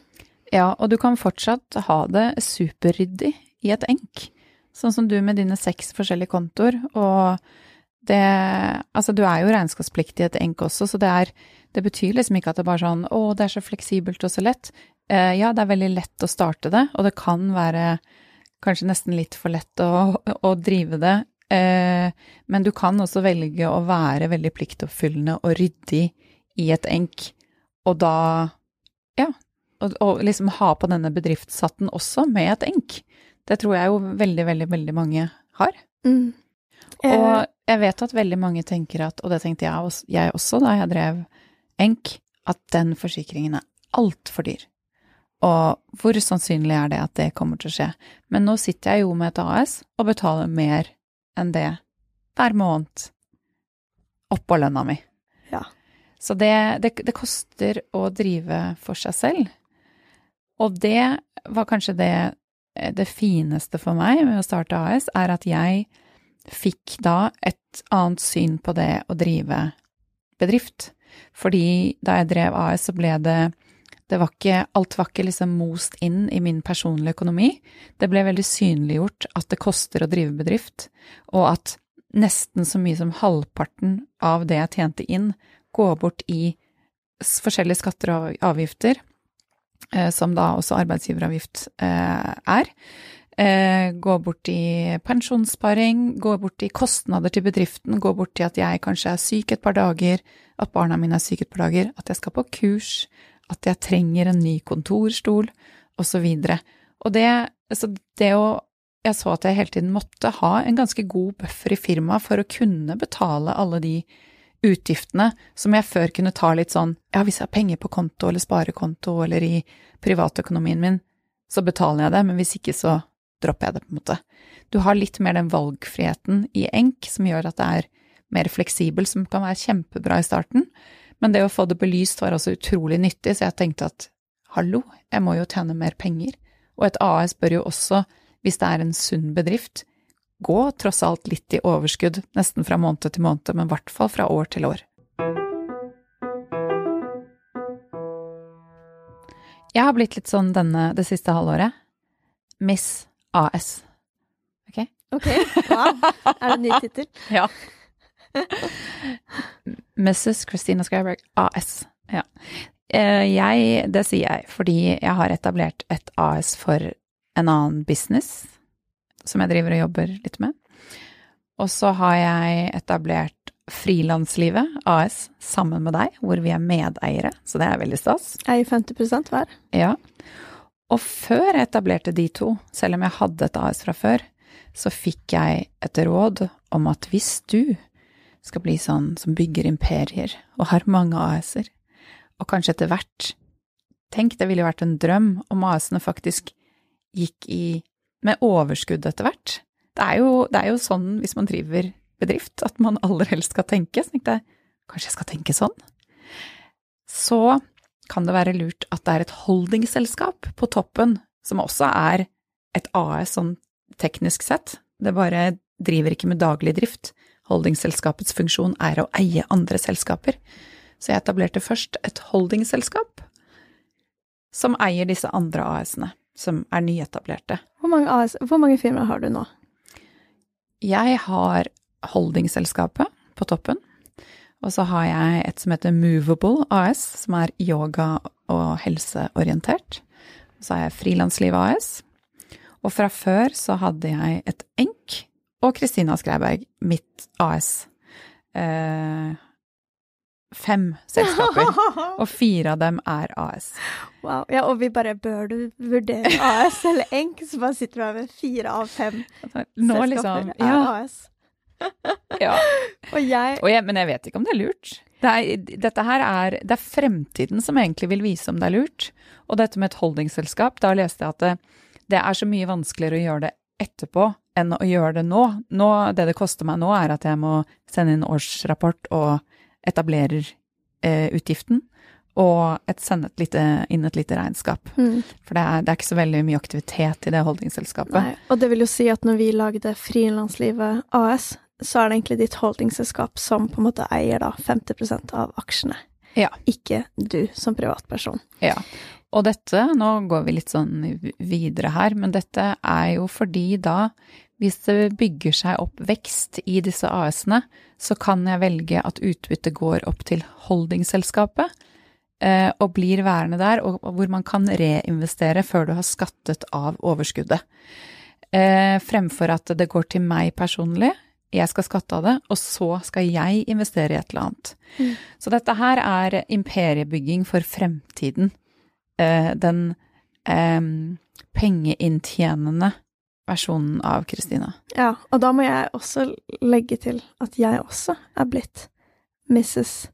Ja, og du kan fortsatt ha det superryddig i et enk. Sånn som du med dine seks forskjellige kontoer, og det Altså, du er jo regnskapspliktig i et enk også, så det er Det betyr liksom ikke at det er bare sånn Å, det er så fleksibelt og så lett. Eh, ja, det er veldig lett å starte det, og det kan være kanskje nesten litt for lett å, å drive det. Eh, men du kan også velge å være veldig pliktoppfyllende og ryddig i et enk, og da Ja. Og, og liksom ha på denne bedriftshatten også med et enk. Det tror jeg jo veldig, veldig, veldig mange har. Mm. Og jeg vet at veldig mange tenker at, og det tenkte jeg også, jeg også da jeg drev enk, at den forsikringen er altfor dyr. Og hvor sannsynlig er det at det kommer til å skje? Men nå sitter jeg jo med et AS og betaler mer enn det hver måned oppå lønna mi. Ja. Så det, det, det koster å drive for seg selv. Og det var kanskje det, det fineste for meg med å starte AS, er at jeg fikk da et annet syn på det å drive bedrift. Fordi da jeg drev AS, så ble det det var ikke, Alt var ikke liksom most inn i min personlige økonomi. Det ble veldig synliggjort at det koster å drive bedrift, og at nesten så mye som halvparten av det jeg tjente inn, går bort i forskjellige skatter og avgifter, eh, som da også arbeidsgiveravgift eh, er. Eh, går bort i pensjonssparing, gå bort i kostnader til bedriften, gå bort i at jeg kanskje er syk et par dager, at barna mine er syke et par dager, at jeg skal på kurs, at jeg trenger en ny kontorstol, og så videre. Og det, så det å Jeg så at jeg hele tiden måtte ha en ganske god buffer i firmaet for å kunne betale alle de utgiftene som jeg før kunne ta litt sånn Ja, hvis jeg har penger på konto eller sparekonto eller i privatøkonomien min, så betaler jeg det, men hvis ikke, så dropper jeg det, på en måte. Du har litt mer den valgfriheten i enk som gjør at det er mer fleksibel, som kan være kjempebra i starten. Men det å få det belyst var også utrolig nyttig, så jeg tenkte at hallo, jeg må jo tjene mer penger. Og et AS bør jo også, hvis det er en sunn bedrift, gå tross alt litt i overskudd, nesten fra måned til måned, men i hvert fall fra år til år. Jeg har blitt litt sånn denne det siste halvåret. Miss AS. Ok, wow. Er det en ny tittel? Ja. Mrs. Christina Skyberg AS. Ja. Eh, Jeg, det sier jeg fordi jeg har etablert et AS for en annen business som jeg driver og jobber litt med. Og så har jeg etablert Frilanslivet AS sammen med deg, hvor vi er medeiere, så det er veldig stas. Eier 50% hver. Ja. Og før jeg etablerte de to, selv om jeg hadde et AS fra før, så fikk jeg et råd om at hvis du skal bli sånn som bygger imperier og har mange AS-er, og kanskje etter hvert Tenk, det ville vært en drøm om AS-ene faktisk gikk i med overskudd etter hvert. Det er, jo, det er jo sånn hvis man driver bedrift, at man aller helst skal tenke. Så tenkte jeg kanskje jeg skal tenke sånn? Så kan det være lurt at det er et holdingselskap på toppen, som også er et AS sånn teknisk sett. Det bare driver ikke med daglig drift. Holdingselskapets funksjon er å eie andre selskaper. Så jeg etablerte først et holdingselskap som eier disse andre AS-ene, som er nyetablerte. Hvor mange, AS, hvor mange firmaer har du nå? Jeg har holdingselskapet på toppen, og så har jeg et som heter Movable AS, som er yoga- og helseorientert. Så har jeg Frilansliv AS. Og fra før så hadde jeg et ENK og Kristina Skreiberg, mitt AS. Eh, fem selskaper, og fire av dem er AS. Wow. Ja, og vi bare Bør du vurdere AS eller ENK, så bare sitter du her med fire av fem Nå selskaper liksom er Ja. AS. Ja. Og jeg Og jeg, men jeg vet ikke om det er lurt. Det er, dette her er, det er fremtiden som egentlig vil vise om det er lurt. Og dette med et holdingselskap, da leste jeg at det, det er så mye vanskeligere å gjøre det etterpå enn å gjøre det nå. nå. Det det koster meg nå, er at jeg må sende inn årsrapport og etablerer eh, utgiften, og et, sende et lite, inn et lite regnskap. Mm. For det er, det er ikke så veldig mye aktivitet i det holdingsselskapet Nei. Og det vil jo si at når vi lagde Frilanslivet AS, så er det egentlig ditt holdingselskap som på en måte eier da 50% av aksjene. Ja. Ikke du som privatperson. Ja. Og dette, nå går vi litt sånn videre her, men dette er jo fordi da, hvis det bygger seg opp vekst i disse AS-ene, så kan jeg velge at utbyttet går opp til holdingselskapet eh, og blir værende der, og, og hvor man kan reinvestere før du har skattet av overskuddet. Eh, fremfor at det går til meg personlig, jeg skal skatte av det, og så skal jeg investere i et eller annet. Mm. Så dette her er imperiebygging for fremtiden. Eh, den eh, pengeinntjenende versjonen av Kristina. Ja, og da må jeg også legge til at jeg også er blitt Mrs.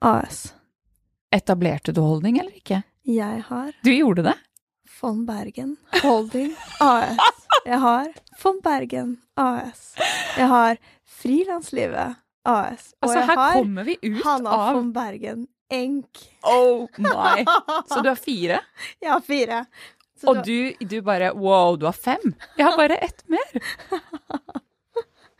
AS. Etablerte du holdning eller ikke? Jeg har Du gjorde det? Von Bergen Holding AS. Jeg har von Bergen AS. Jeg har Frilanslivet AS. Og Altså, her har kommer vi ut Hanna av von Bergen Enk. Oh my! Så du har fire? Jeg har fire. Så Og du, du bare wow, du har fem? Jeg har bare ett mer.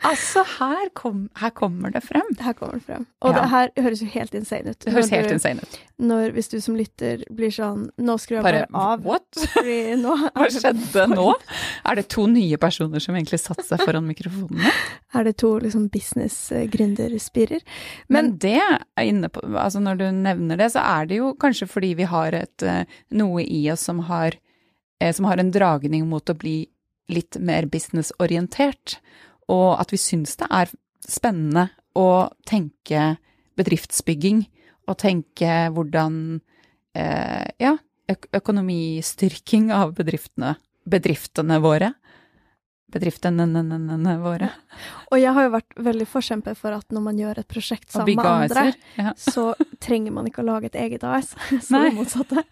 Altså, her, kom, her kommer det frem. Her kommer det frem. Og Ja. det her høres jo helt insane ut. Det høres helt du- insane ut. Når, hvis du som lytter blir sånn Nå skrur jeg Bare bare av. what? Nå Hva skjedde nå? Er det to nye personer som egentlig satte seg foran mikrofonene? er det to liksom business-gründerspirer. Men, Men det er inne på Altså når du nevner det, så er det jo kanskje fordi vi har et eh, noe i oss som har eh, som har en dragning mot å bli litt mer businessorientert, og at vi syns det er spennende å tenke bedriftsbygging og tenke hvordan eh, ja, økonomistyrking av bedriftene, bedriftene våre. Bedriftene våre. Og jeg har jo vært veldig forkjemper for at når man gjør et prosjekt sammen med andre, Ja. så trenger man ikke å lage et eget AS. Så Nei. det motsatte.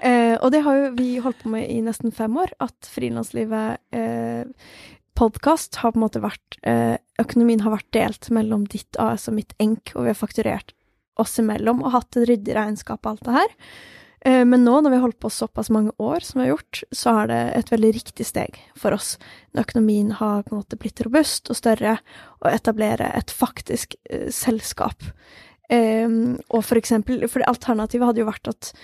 eh, og det har jo vi holdt på med i nesten fem år, at Frilanslivet eh, podkast har på en måte vært eh, Økonomien har vært delt mellom ditt AS og mitt ENK, og vi har fakturert oss imellom og hatt et ryddig regnskap og alt det her. Eh, Men nå når vi har holdt på såpass mange år som vi har gjort, så er det et veldig riktig steg for oss, når økonomien har på en måte blitt robust og større, å etablere et faktisk eh, selskap. Eh, og for eksempel, for alternativet hadde jo vært at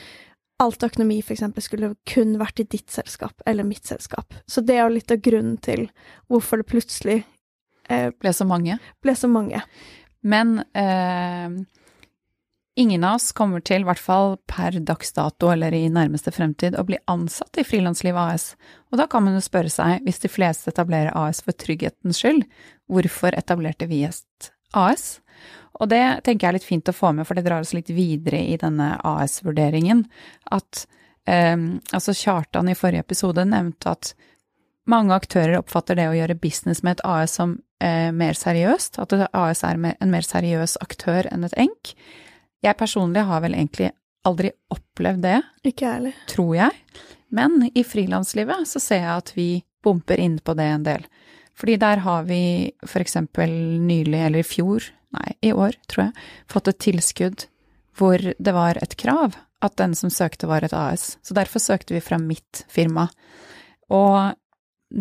alt økonomi eksempel skulle kun vært i ditt selskap eller mitt selskap. Så det er jo litt av grunnen til hvorfor det plutselig eh, Ble så ble så mange. Men eh, ingen av oss kommer til, i hvert fall per dags dato eller i nærmeste fremtid, å bli ansatt i Frilansliv AS. Og da kan man jo spørre seg, hvis de fleste etablerer AS for trygghetens skyld, hvorfor etablerte vi et AS? Og det tenker jeg er litt fint å få med, for det drar oss litt videre i denne AS-vurderingen. At eh, altså Kjartan i forrige episode nevnte at mange aktører oppfatter det å gjøre business med et AS som eh, mer seriøst, at et AS er en mer seriøs aktør enn et enk. Jeg personlig har vel egentlig aldri opplevd det, Ikke ærlig. tror jeg. Men i frilanslivet så ser jeg at vi bumper inn på det en del. Fordi der har vi for eksempel nylig, eller i fjor, nei, i år, tror jeg, fått et tilskudd hvor det var et krav at den som søkte var et AS. Så derfor søkte vi fra mitt firma. Og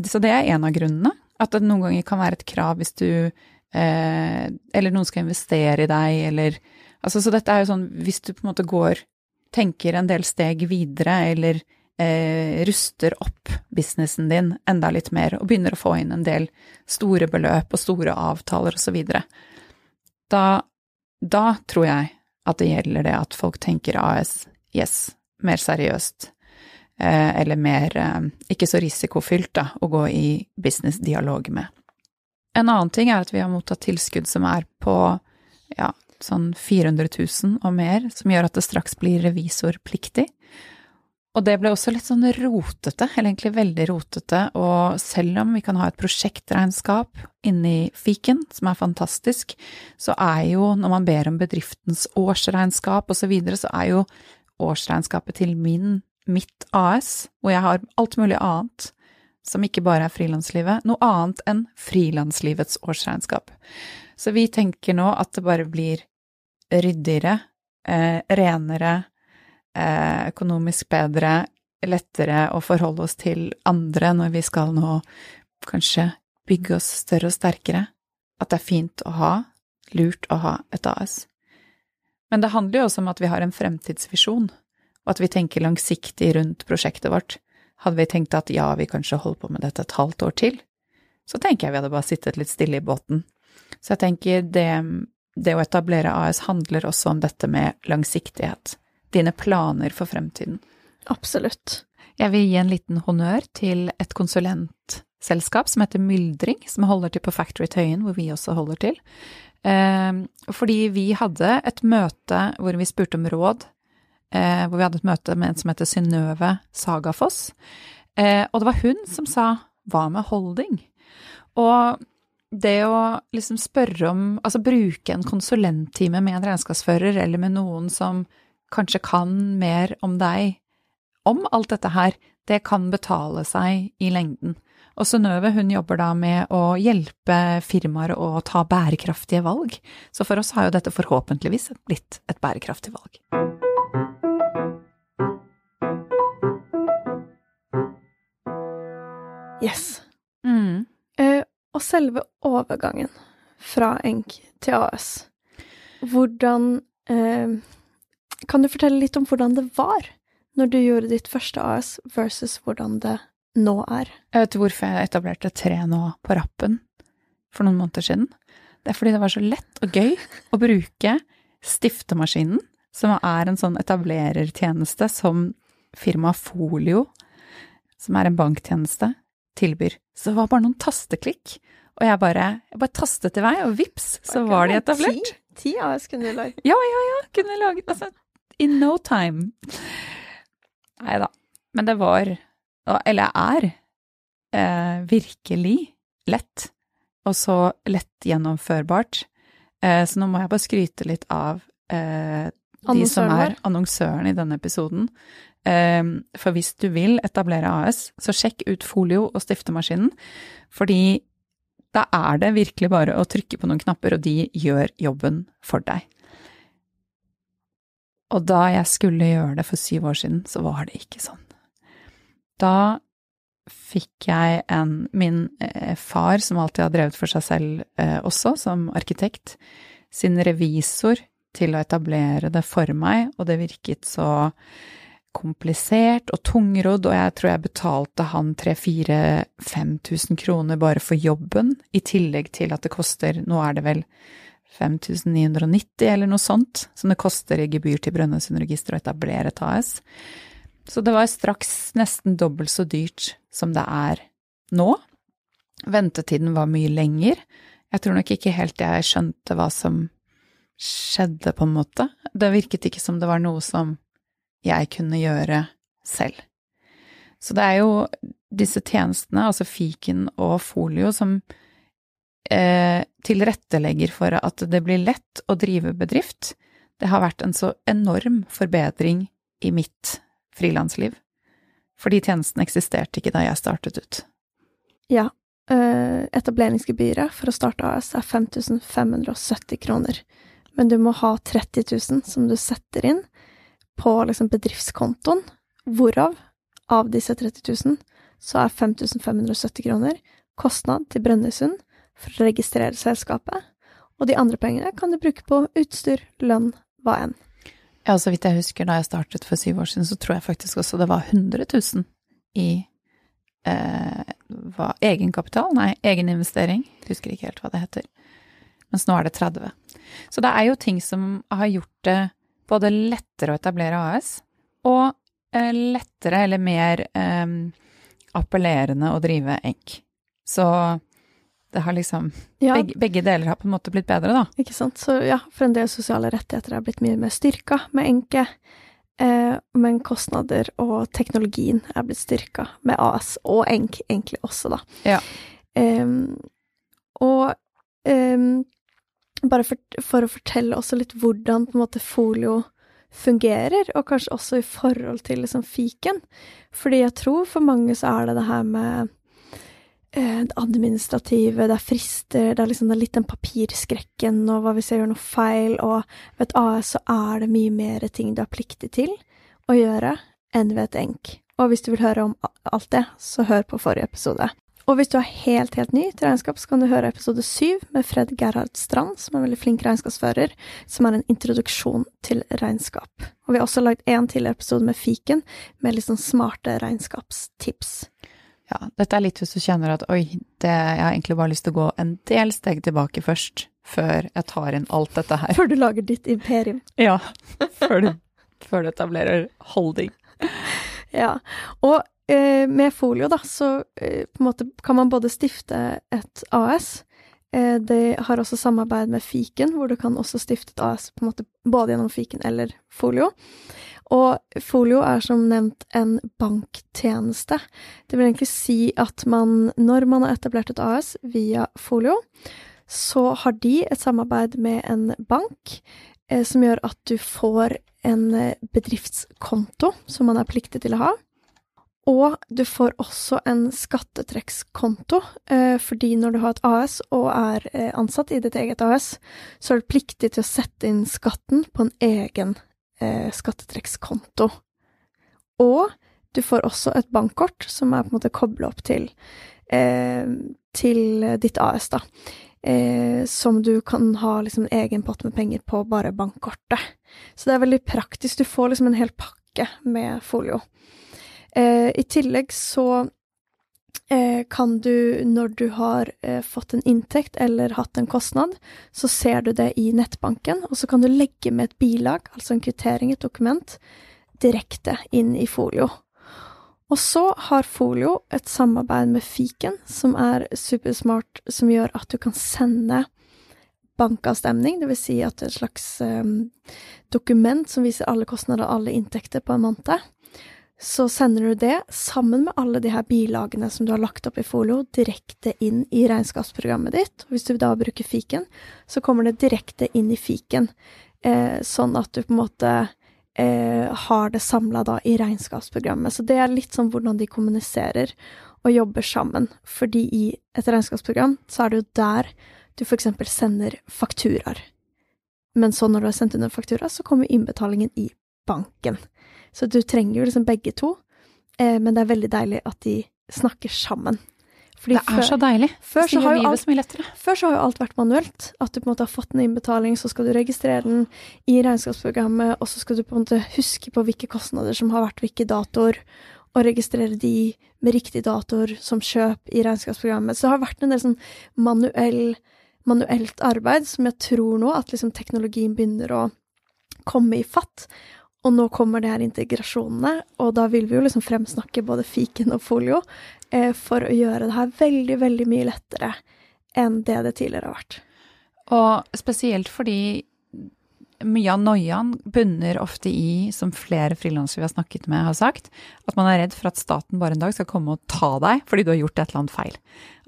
så det er en av grunnene. At det noen ganger kan være et krav hvis du eh, Eller noen skal investere i deg, eller Altså, så dette er jo sånn hvis du på en måte går Tenker en del steg videre, eller eh, ruster opp businessen din enda litt mer, og begynner å få inn en del store beløp og store avtaler og så videre, da, da tror jeg at det gjelder det at folk tenker AS, yes, mer seriøst, eh, eller mer eh, ikke så risikofylt da, å gå i businessdialog med. En annen ting er at vi har mottatt tilskudd som er på ja, sånn 400 000 og mer, som gjør at det straks blir revisorpliktig. Og det ble også litt sånn rotete, eller egentlig veldig rotete, og selv om vi kan ha et prosjektregnskap inni fiken, som er fantastisk, så er jo, når man ber om bedriftens årsregnskap og så videre, så er jo årsregnskapet til min, mitt AS, hvor jeg har alt mulig annet, som ikke bare er frilanslivet, noe annet enn frilanslivets årsregnskap. Så vi tenker nå at det bare blir ryddigere, eh, renere, økonomisk bedre, lettere å forholde oss til andre når vi skal nå kanskje bygge oss større og sterkere. At det er fint å ha, lurt å ha et AS. Men det handler jo også om at vi har en fremtidsvisjon, og at vi tenker langsiktig rundt prosjektet vårt. Hadde vi tenkt at ja, vi kanskje holder på med dette et halvt år til, så tenker jeg vi hadde bare sittet litt stille i båten. Så jeg tenker det, det å etablere AS handler også om dette med langsiktighet. Dine planer for fremtiden. Absolutt. Jeg vil gi en liten honnør til et konsulentselskap som heter Myldring, som holder til på Factory Tøyen, hvor vi også holder til. Eh, fordi vi hadde et møte hvor vi spurte om råd, eh, hvor vi hadde et møte med en som heter Synnøve Sagafoss, eh, og det var hun som sa hva med holding? Og det å liksom spørre om, altså bruke en konsulenttime med en regnskapsfører eller med noen som kanskje kan mer om deg, om alt dette her, det kan betale seg i lengden. Og Synnøve hun jobber da med å hjelpe firmaer å ta bærekraftige valg, så for oss har jo dette forhåpentligvis blitt et bærekraftig valg. Yes. Mm. Eh, og selve overgangen fra ENK til AS, hvordan eh, Kan du fortelle litt om hvordan det var når du gjorde ditt første AS, versus hvordan det nå er? Jeg vet hvorfor jeg etablerte tre nå på rappen for noen måneder siden. Det er fordi det var så lett og gøy å bruke stiftemaskinen, som er en sånn etablerertjeneste som firmaet Folio, som er en banktjeneste, tilbyr. Så det var bare noen tasteklikk, og jeg bare, jeg bare tastet i vei, og vips, så var de etablert. Ti, AS kunne du lage. Ja, ja, ja, kunne laget altså in no time. Nei da. Men det var, eller er, eh, virkelig lett, og så lett gjennomførbart. Eh, så nå må jeg bare skryte litt av eh, de som er annonsøren i denne episoden. Eh, for hvis du vil etablere AS, så sjekk ut Folio og stiftemaskinen, fordi da er det virkelig bare å trykke på noen knapper, og de gjør jobben for deg. Og da jeg skulle gjøre det for syv år siden, så var det ikke sånn. Da fikk jeg en Min eh, far, som alltid har drevet for seg selv eh, også, som arkitekt, sin revisor til å etablere det for meg, og det virket så komplisert og tungrodd, og jeg tror jeg betalte han 3000-5000 kroner bare for jobben, i tillegg til at det koster, nå er det vel 5990 eller noe sånt, som det koster i gebyr til Brønnøysundregisteret å etablere et AS. Så det var straks nesten dobbelt så dyrt som det er nå. Ventetiden var mye lenger. Jeg tror nok ikke helt jeg skjønte hva som skjedde, på en måte. Det virket ikke som det var noe som jeg kunne gjøre selv. Så det er jo disse tjenestene, altså fiken og folio, som eh, tilrettelegger for at det blir lett å drive bedrift. Det har vært en så enorm forbedring i mitt frilansliv. Fordi tjenesten eksisterte ikke da jeg startet ut. Ja. Eh, etableringsgebyret for å starte AS er 5570 kroner. Men du må ha 30 000 som du setter inn på liksom bedriftskontoen, hvorav av disse 30 000 så er 5570 kroner kostnad til Brønnøysund for å registrere selskapet, og de andre pengene kan du bruke på utstyr, lønn, hva enn. Ja, så vidt jeg husker da jeg startet for syv år siden, så tror jeg faktisk også det var 100 000 i eh, hva, egenkapital, nei, egeninvestering, husker ikke helt hva det heter. Mens nå er det 30. Så det er jo ting som har gjort det både lettere å etablere AS, og eh, lettere eller mer eh, appellerende å drive ENK. Så det har liksom ja. begge, begge, deler har på en måte blitt bedre, da. Ikke sant. Så ja, for en del sosiale rettigheter har blitt mye mer styrka med enke. Eh, men kostnader og teknologien er blitt styrka med AS og ENK egentlig også, da. Ja. Eh, og eh, bare for, for, å fortelle også litt hvordan på en måte folio fungerer, og kanskje også i forhold til liksom fiken. Fordi jeg tror for mange så er det det her med det administrative, det er frister, det er liksom det er litt den papirskrekken, og hva hvis jeg gjør noe feil, og ved et AS så er det mye mer ting du er pliktig til å gjøre enn ved et ENK. Og hvis du vil høre om alt det, så hør på forrige episode. Og hvis du er helt, helt ny til regnskap, så kan du høre episode syv med Fred Gerhard Strand, som er en veldig flink regnskapsfører, som er en introduksjon til regnskap. Og vi har også lagd en til episode med Fiken, med litt sånn smarte regnskapstips. Ja, dette er litt hvis du kjenner at oi, det, jeg har egentlig bare lyst til å gå en del steg tilbake først, før jeg tar inn alt dette her. Før du lager ditt imperium. Ja. Før du, før du etablerer holding. Ja. Og eh, med folio, da, så eh, på en måte kan man både stifte et AS. Eh, det har også samarbeid med Fiken, hvor du kan også stifte et AS på en måte både gjennom Fiken eller folio. Og Folio er som nevnt en banktjeneste. Det vil egentlig si at man, når man har etablert et AS via Folio, så har de et samarbeid med en bank eh, som gjør at du får en eh, bedriftskonto som man er pliktig til å ha. Og du får også en skattetrekkskonto, eh, fordi når du har et AS og er eh, ansatt i ditt eget AS, så er du pliktig til å sette inn skatten på en egen eh, skattetrekkskonto. Og du får også et bankkort som er på en måte kobla opp til, eh, til ditt AS, da. Eh, som du kan ha liksom en egen pott med penger på bare bankkortet. Så det er veldig praktisk. Du får liksom en hel pakke med folio. Eh, I tillegg så kan du, når du har eh, fått en inntekt eller hatt en kostnad, så ser du det i nettbanken, og så kan du legge med et bilag, altså en kvittering, et dokument, direkte inn i Folio. Og så har Folio et samarbeid med Fiken, som er supersmart, som gjør at du kan sende bankavstemning, dvs. Si at det er et slags um, dokument som viser alle kostnader og alle inntekter på en måned så sender du det sammen med alle de her bilagene som du har lagt opp i folio, direkte inn i regnskapsprogrammet ditt. Hvis du da bruker fiken, så kommer det direkte inn i fiken, eh, sånn at du på en måte eh, har det samla da i regnskapsprogrammet. Så det er litt sånn hvordan de kommuniserer og jobber sammen. Fordi i et regnskapsprogram så er det jo der du for eksempel sender fakturaer. Men så når du har sendt inn en faktura, så kommer innbetalingen i banken. Så du trenger jo liksom begge to, eh, men det er veldig deilig at de snakker sammen. Fordi det er så deilig. Før så, har jo alt, så mye lettere. før så har jo alt vært manuelt. At du på en måte har fått en innbetaling, så skal du registrere den i regnskapsprogrammet, og så skal du på en måte huske på hvilke kostnader som har vært hvilke datoer, og registrere de med riktig datoer som kjøp i regnskapsprogrammet. Så det har vært en del sånn manuell, manuelt arbeid som jeg tror nå at liksom teknologien begynner å komme i fatt. Og nå kommer det her integrasjonene, og da vil vi jo liksom fremsnakke både fiken og folio eh, for å gjøre det her veldig, veldig mye lettere enn det det tidligere har vært. Og spesielt fordi mye av noiaen bunner ofte i, som flere frilansere vi har snakket med har sagt, at man er redd for at staten bare en dag skal komme og ta deg fordi du har gjort et eller annet feil.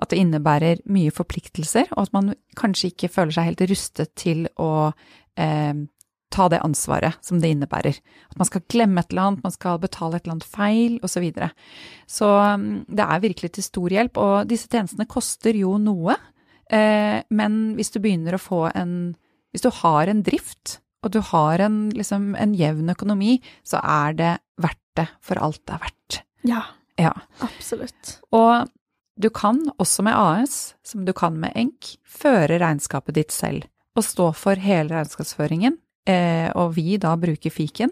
At det innebærer mye forpliktelser, og at man kanskje ikke føler seg helt rustet til å eh, ta det ansvaret som det innebærer. At man skal glemme et eller annet, man skal betale et eller annet feil, osv. Så, videre. så um, det er virkelig til stor hjelp, og disse tjenestene koster jo noe. Eh, men hvis du begynner å få en Hvis du har en drift, og du har en, liksom, en jevn økonomi, så er det verdt det for alt det er verdt. Ja, Ja. absolutt. Og du kan, også med AS, som du kan med ENK, føre regnskapet ditt selv og stå for hele regnskapsføringen, og vi da bruker fiken.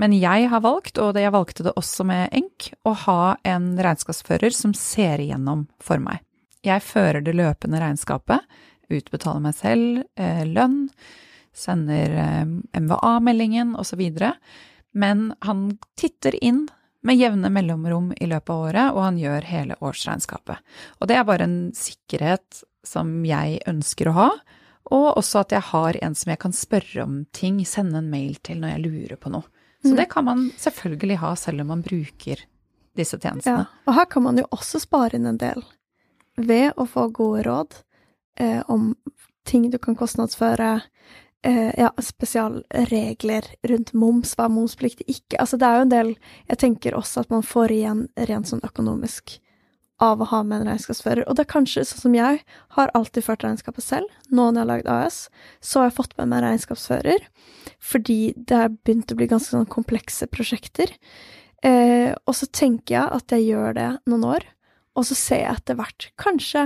Men jeg har valgt, og jeg valgte det også med ENK, å ha en regnskapsfører som ser igjennom for meg. Jeg fører det løpende regnskapet, utbetaler meg selv eh, lønn, sender eh, MVA-meldingen osv. Men han titter inn med jevne mellomrom i løpet av året, og han gjør hele årsregnskapet. Og det er bare en sikkerhet som jeg ønsker å ha, og også at jeg har en som jeg kan spørre om ting, sende en mail til når jeg lurer på noe. Så Mm. det kan man selvfølgelig ha selv om man bruker disse Ja, tjenestene. og her kan man jo også spare inn en del ved å få gode råd eh, om ting du kan kostnadsføre, eh, ja, spesialregler rundt moms, hva er momspliktig ikke. Altså det er jo en del Jeg tenker også at man får igjen rent sånn økonomisk av å ha med en regnskapsfører. Og det er kanskje sånn som jeg har alltid ført regnskapet selv. Nå når jeg har lagd AS, så har jeg fått med meg regnskapsfører, fordi det har begynt å bli ganske sånn komplekse prosjekter. Eh, og så tenker jeg at jeg gjør det noen år, og så ser jeg etter hvert Kanskje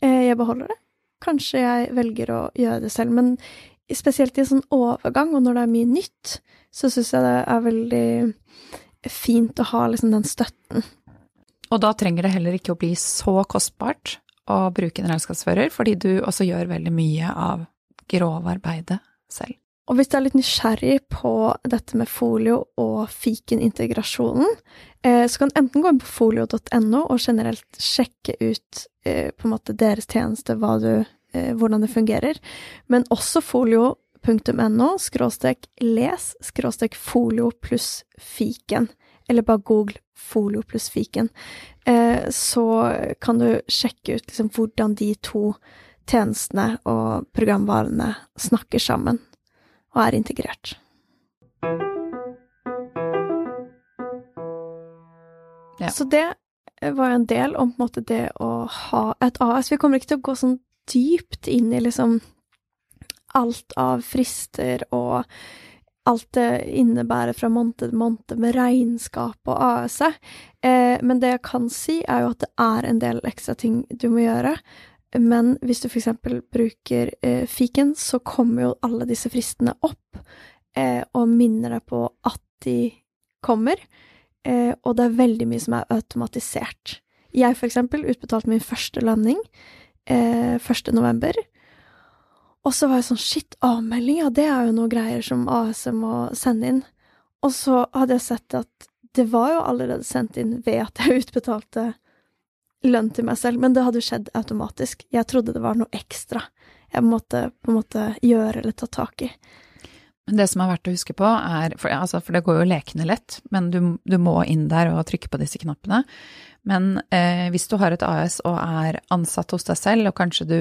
eh, jeg beholder det, kanskje jeg velger å gjøre det selv. Men spesielt i en sånn overgang, og når det er mye nytt, så syns jeg det er veldig fint å ha liksom den støtten. Og da trenger det heller ikke å bli så kostbart å bruke en regnskapsfører, fordi du også gjør veldig mye av grovarbeidet selv. Og hvis du er litt nysgjerrig på dette med folio og fiken-integrasjonen, eh, så kan du enten gå inn på folio.no og generelt sjekke ut eh, på en måte deres tjeneste, du, eh, hvordan det fungerer, men også folio.no skråstrek les skråstrek folio pluss fiken, eller bare google folio pluss fiken, eh, så kan du sjekke ut liksom hvordan de to tjenestene og programvarene snakker sammen og er integrert. Ja. Så det var en del om på en måte det å ha et AS. Vi kommer ikke til å gå sånn dypt inn i liksom alt av frister og alt det innebærer fra måned til måned med regnskap og AS-et. Eh, men det jeg kan si, er jo at det er en del ekstra ting du må gjøre. Men hvis du eksempel bruker eh, fiken, så kommer jo alle disse fristene opp eh, og minner deg på at de kommer. Eh, og det er veldig mye som er automatisert. Jeg for eksempel utbetalte min første landing eh, 1. november. Og så var jeg sånn shit, avmelding, det er jo noe greier som AS må sende inn. Og så hadde jeg sett at det var jo allerede sendt inn ved at jeg utbetalte lønn til meg selv, men det hadde skjedd automatisk. Jeg trodde det var noe ekstra jeg måtte på en måte gjøre eller ta tak i. Men det som er verdt å huske på, er For, altså, for det går jo lekende lett, men du, du, må inn der og trykke på disse knappene. Men eh, hvis du har et AS og er ansatt hos deg selv, og kanskje du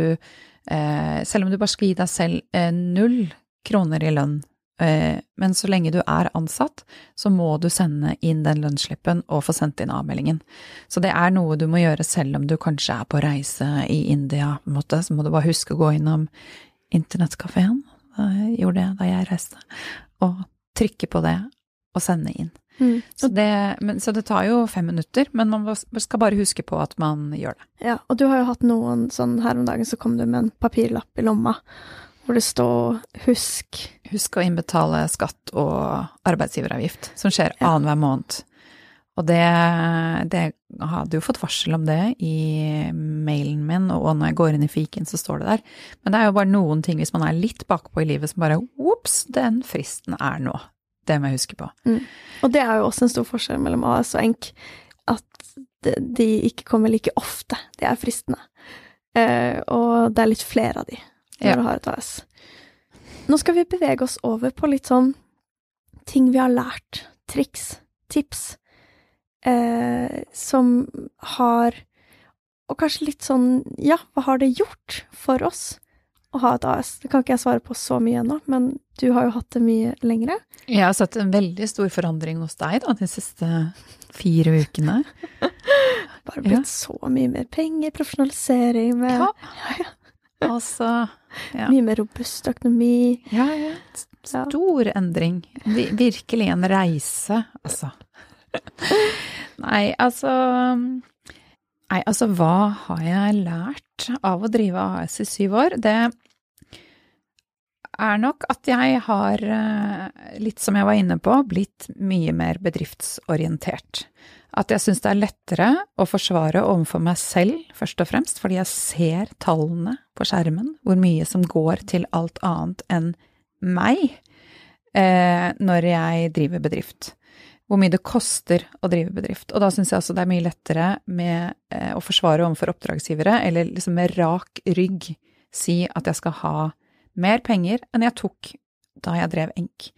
Selv om du bare skal gi deg selv eh, null kroner i lønn, eh, men så lenge du er ansatt, så må du sende inn den lønnsslippen og få sendt inn avmeldingen. Så det er noe du må gjøre selv om du kanskje er på reise i India, på en måte. Så må du bare huske å gå innom internettkafeen gjorde det da jeg reiste, og trykke på det og sende inn. Mm. Så det, men, så det tar jo fem minutter, men man skal bare huske på at man gjør det. Ja, og du har jo hatt noen sånn her om dagen så kom du med en papirlapp i lomma hvor det står 'husk'. Husk å innbetale skatt og arbeidsgiveravgift, som skjer Ja. annenhver måned. Og det, det hadde jo fått varsel om det i mailen min, og når jeg går inn i fiken, så står det der. Men det er jo bare noen ting hvis man er litt bakpå i livet som bare ops, den fristen er nå. Det må jeg huske på. Og det er jo også en stor forskjell mellom AS og ENK, at de, de ikke kommer like ofte. De er fristende. Eh, og det er litt flere av de når Ja. du har et AS. Nå skal vi bevege oss over på litt sånn ting vi har lært. Triks, tips, eh, som har Og kanskje litt sånn Ja, hva har det gjort for oss å ha et AS? Det kan ikke jeg svare på så mye ennå, men du har jo hatt det mye lengre. Jeg har sett en veldig stor forandring hos deg da, de siste fire ukene. Bare blitt så mye mer penger, profesjonalisering med Ja. Altså ja. mye mer robust økonomi. Ja, ja. Stor endring. Virkelig en reise, altså. Nei, altså Nei, altså, hva har jeg lært av å drive AS i syv år? Det er nok at jeg har, eh, litt som jeg var inne på, blitt mye mer bedriftsorientert. At jeg syns det er lettere å forsvare overfor meg selv, først og fremst, fordi jeg ser tallene på skjermen, hvor mye som går til alt annet enn meg eh, når jeg driver bedrift. Hvor mye det koster å drive bedrift. Og da syns jeg også det er mye lettere med eh, å forsvare overfor oppdragsgivere, eller liksom med rak rygg si at jeg skal ha mer penger enn jeg tok da jeg drev enk.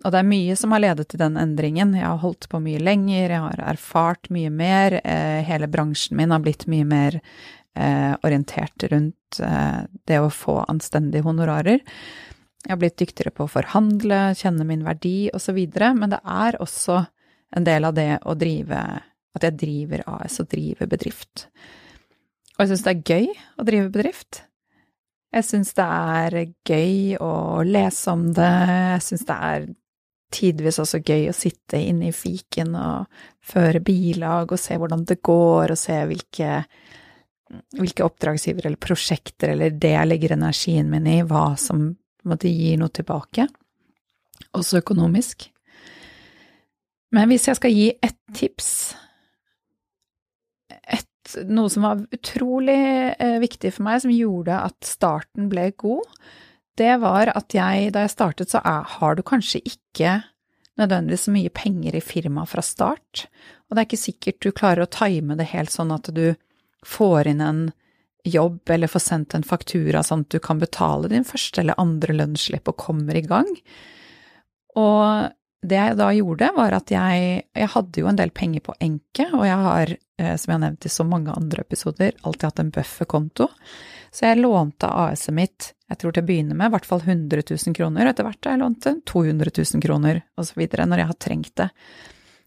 Og det er mye som har ledet til den endringen. Jeg har holdt på mye lenger, jeg har erfart mye mer. Eh, hele bransjen min har blitt mye mer eh, orientert rundt eh, det å få anstendige honorarer. Jeg har blitt dyktigere på å forhandle, kjenne min verdi osv., men det er også en del av det å drive At jeg driver AS og driver bedrift. Og jeg syns det er gøy å drive bedrift. Jeg syns det er gøy å lese om det, jeg syns det er tidvis også gøy å sitte inne i fiken og føre bilag og se hvordan det går, og se hvilke, hvilke oppdragsgivere eller prosjekter eller det jeg legger energien min i, hva som på en måte gir noe tilbake, også økonomisk. Men hvis jeg skal gi ett tips, et, noe som var utrolig eh, viktig for meg, som gjorde at starten ble god, det var at jeg, da jeg startet, så er, har du kanskje ikke nødvendigvis så mye penger i firmaet fra start, og det er ikke sikkert du klarer å time det helt sånn at du får inn en jobb eller får sendt en faktura sånn at du kan betale din første eller andre lønnsslipp og kommer i gang. Og det jeg da gjorde, var at jeg, jeg hadde jo en del penger på enke, og jeg har, eh, som jeg har nevnt i så mange andre episoder, alltid hatt en bufferkonto. Så jeg lånte AS-et mitt, jeg tror til å begynne med, i hvert fall 100 000 kroner, etter hvert har jeg lånt 200 000 kroner osv. når jeg har trengt det.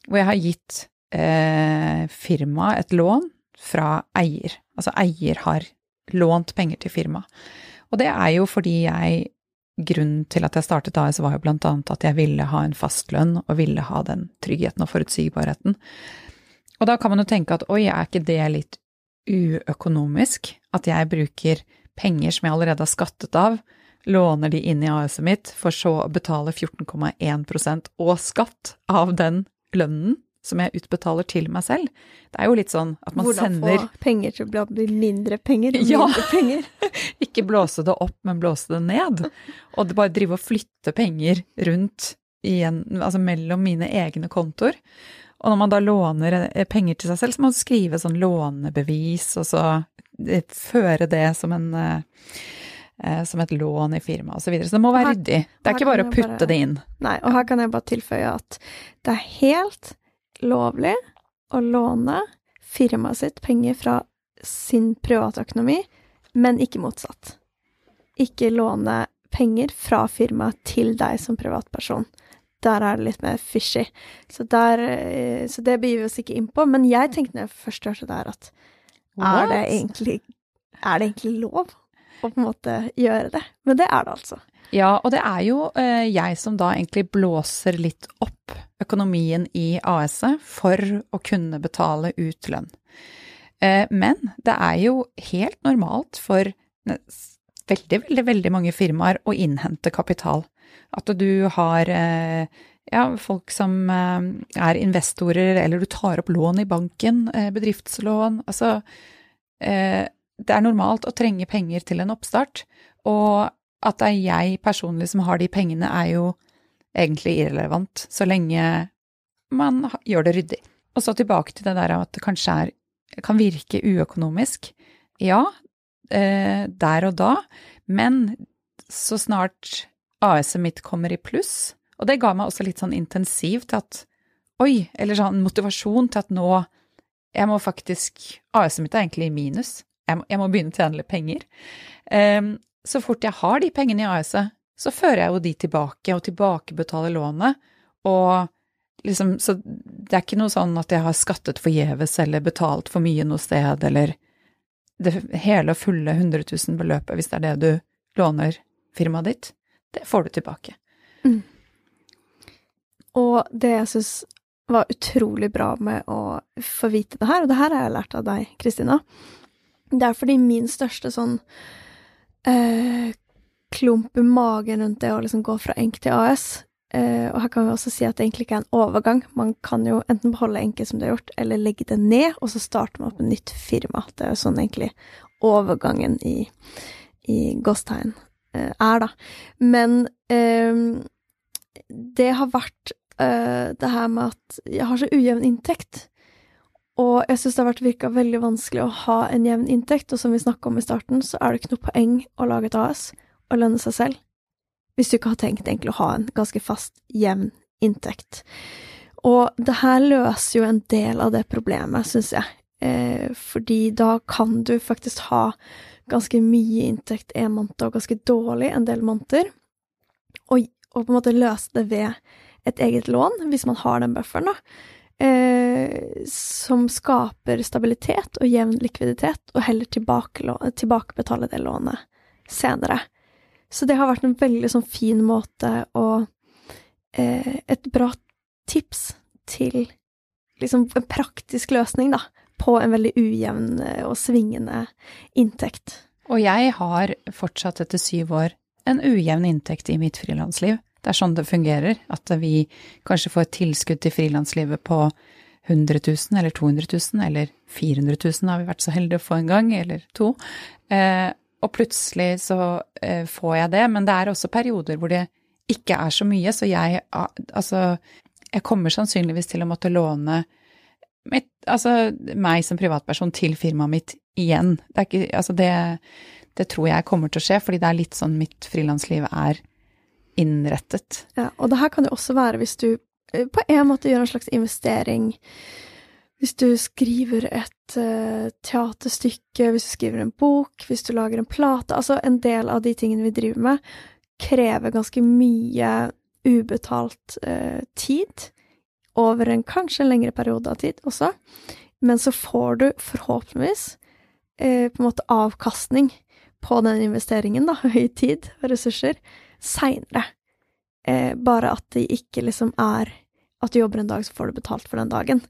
Hvor jeg har gitt eh, firmaet et lån fra eier. Altså eier har lånt penger til firmaet. Og det er jo fordi jeg Grunnen til at jeg startet AS var jo blant annet at jeg ville ha en fastlønn og ville ha den tryggheten og forutsigbarheten. Og da kan man jo tenke at oi, er ikke det litt uøkonomisk? At jeg bruker penger som jeg allerede har skattet av, låner de inn i AS-et mitt, for så å betale 14,1 og skatt av den lønnen som jeg utbetaler til meg selv. Det er jo litt sånn at man Hvordan sender få penger til å bli mindre penger og Ja. mindre penger. Ikke blåse det opp, men blåse det ned. Og det bare drive og flytte penger rundt igjen, altså mellom mine egne kontoer. Og når man da låner eh, penger til seg selv, så må man skrive sånn lånebevis, og så eh, føre det som en eh, som et lån i firmaet osv. Så, videre. så det må være ryddig. Det er ikke bare å putte bare- det inn. Nei, og her kan jeg bare tilføye at det er helt lovlig å låne firmaet sitt penger fra sin privatøkonomi, men ikke motsatt. Ikke låne penger fra firmaet til deg som privatperson. Der er det litt mer fishy. Så, der, eh, så det begir vi oss ikke inn på. Men jeg tenkte når jeg først hørte det her, at er det, egentlig, er det egentlig lov å på en måte gjøre det? Men det er det altså. Ja, og det er jo eh, jeg som da egentlig blåser litt opp økonomien i AS-et for å kunne betale ut lønn. Eh, men det er jo helt normalt for veldig, veldig, veldig mange firmaer å innhente kapital. At du har eh, ja, folk som eh, er investorer, eller du tar opp lån i banken, bedriftslån. Altså, det er normalt å trenge penger til en oppstart, og at det er jeg personlig som har de pengene, er jo egentlig irrelevant, så lenge man gjør det ryddig. Og så tilbake til det der at det kanskje er, kan virke uøkonomisk. Ja, eh, der og da, men så snart AS-et mitt kommer i pluss, og det ga meg også litt sånn intensiv til at oi, eller sånn motivasjon til at nå jeg må faktisk AS-et mitt er egentlig i minus. Jeg må, jeg må, begynne å tjene litt penger. Um, så fort jeg har de pengene i AS-et, så fører jeg jo de tilbake og tilbakebetaler lånet, og liksom Så det er ikke noe sånn at jeg har skattet forgjeves eller betalt for mye noe sted, eller det hele og fulle 100 000 beløpet, hvis det er det du låner firmaet ditt, det får du tilbake. Mm. Og det jeg syns var utrolig bra med å få vite det her, og det her har jeg lært av deg, Kristina, det er fordi min største sånn eh, klump i magen rundt det å liksom gå fra enk til AS. Eh, og her kan vi også si at det egentlig ikke er en overgang. Man kan jo enten beholde enke som det har gjort, eller legge det ned, og så starter man opp et nytt firma. Det er jo sånn egentlig overgangen i, i Gåstegn eh, er, da. Men eh, det har vært eh, det her med at jeg har så ujevn inntekt. Og jeg syns det har vært virka veldig vanskelig å ha en jevn inntekt, og som vi snakka om i starten, så er det ikke noe poeng å lage et AS å lønne seg selv, hvis du ikke har tenkt egentlig å ha en ganske fast, jevn inntekt. Og det her løser jo en del av det problemet, syns jeg, eh, fordi da kan du faktisk ha ganske mye inntekt en måned og ganske dårlig en del måneder, og, og, på en måte løse det ved et eget lån, hvis man har den bufferen, da. Eh, som skaper stabilitet og jevn likviditet, og heller tilbakebetale det lånet senere. Så det har vært en veldig sånn fin måte å eh, Et bra tips til liksom en praktisk løsning, da, på en veldig ujevn eh, og svingende inntekt. Og jeg har fortsatt etter syv år en ujevn inntekt i mitt frilansliv. Det er sånn det fungerer, at vi kanskje får et tilskudd til frilanslivet på 100 000 eller 200 000 eller 400 000 har vi vært så heldige å få en gang, eller to. Eh, og plutselig så eh, får jeg det, men det er også perioder hvor det ikke er så mye, så jeg Altså, jeg kommer sannsynligvis til å måtte låne mitt, altså meg som privatperson til firmaet mitt igjen. Det ikke Altså, det, det tror jeg kommer til å skje, fordi det er litt sånn mitt frilansliv er innrettet. Ja, og det her kan jo også være hvis du eh, på en måte gjør en slags investering hvis du skriver et uh, teaterstykke, hvis du skriver en bok, hvis du lager en plate Altså, en del av de tingene vi driver med, krever ganske mye ubetalt uh, tid. Over en kanskje en lengre periode av tid også. Men så får du forhåpentligvis uh, på en måte avkastning på den investeringen, da, i tid og ressurser, seinere. bare at de ikke liksom er at du jobber en dag, så får du betalt for den dagen.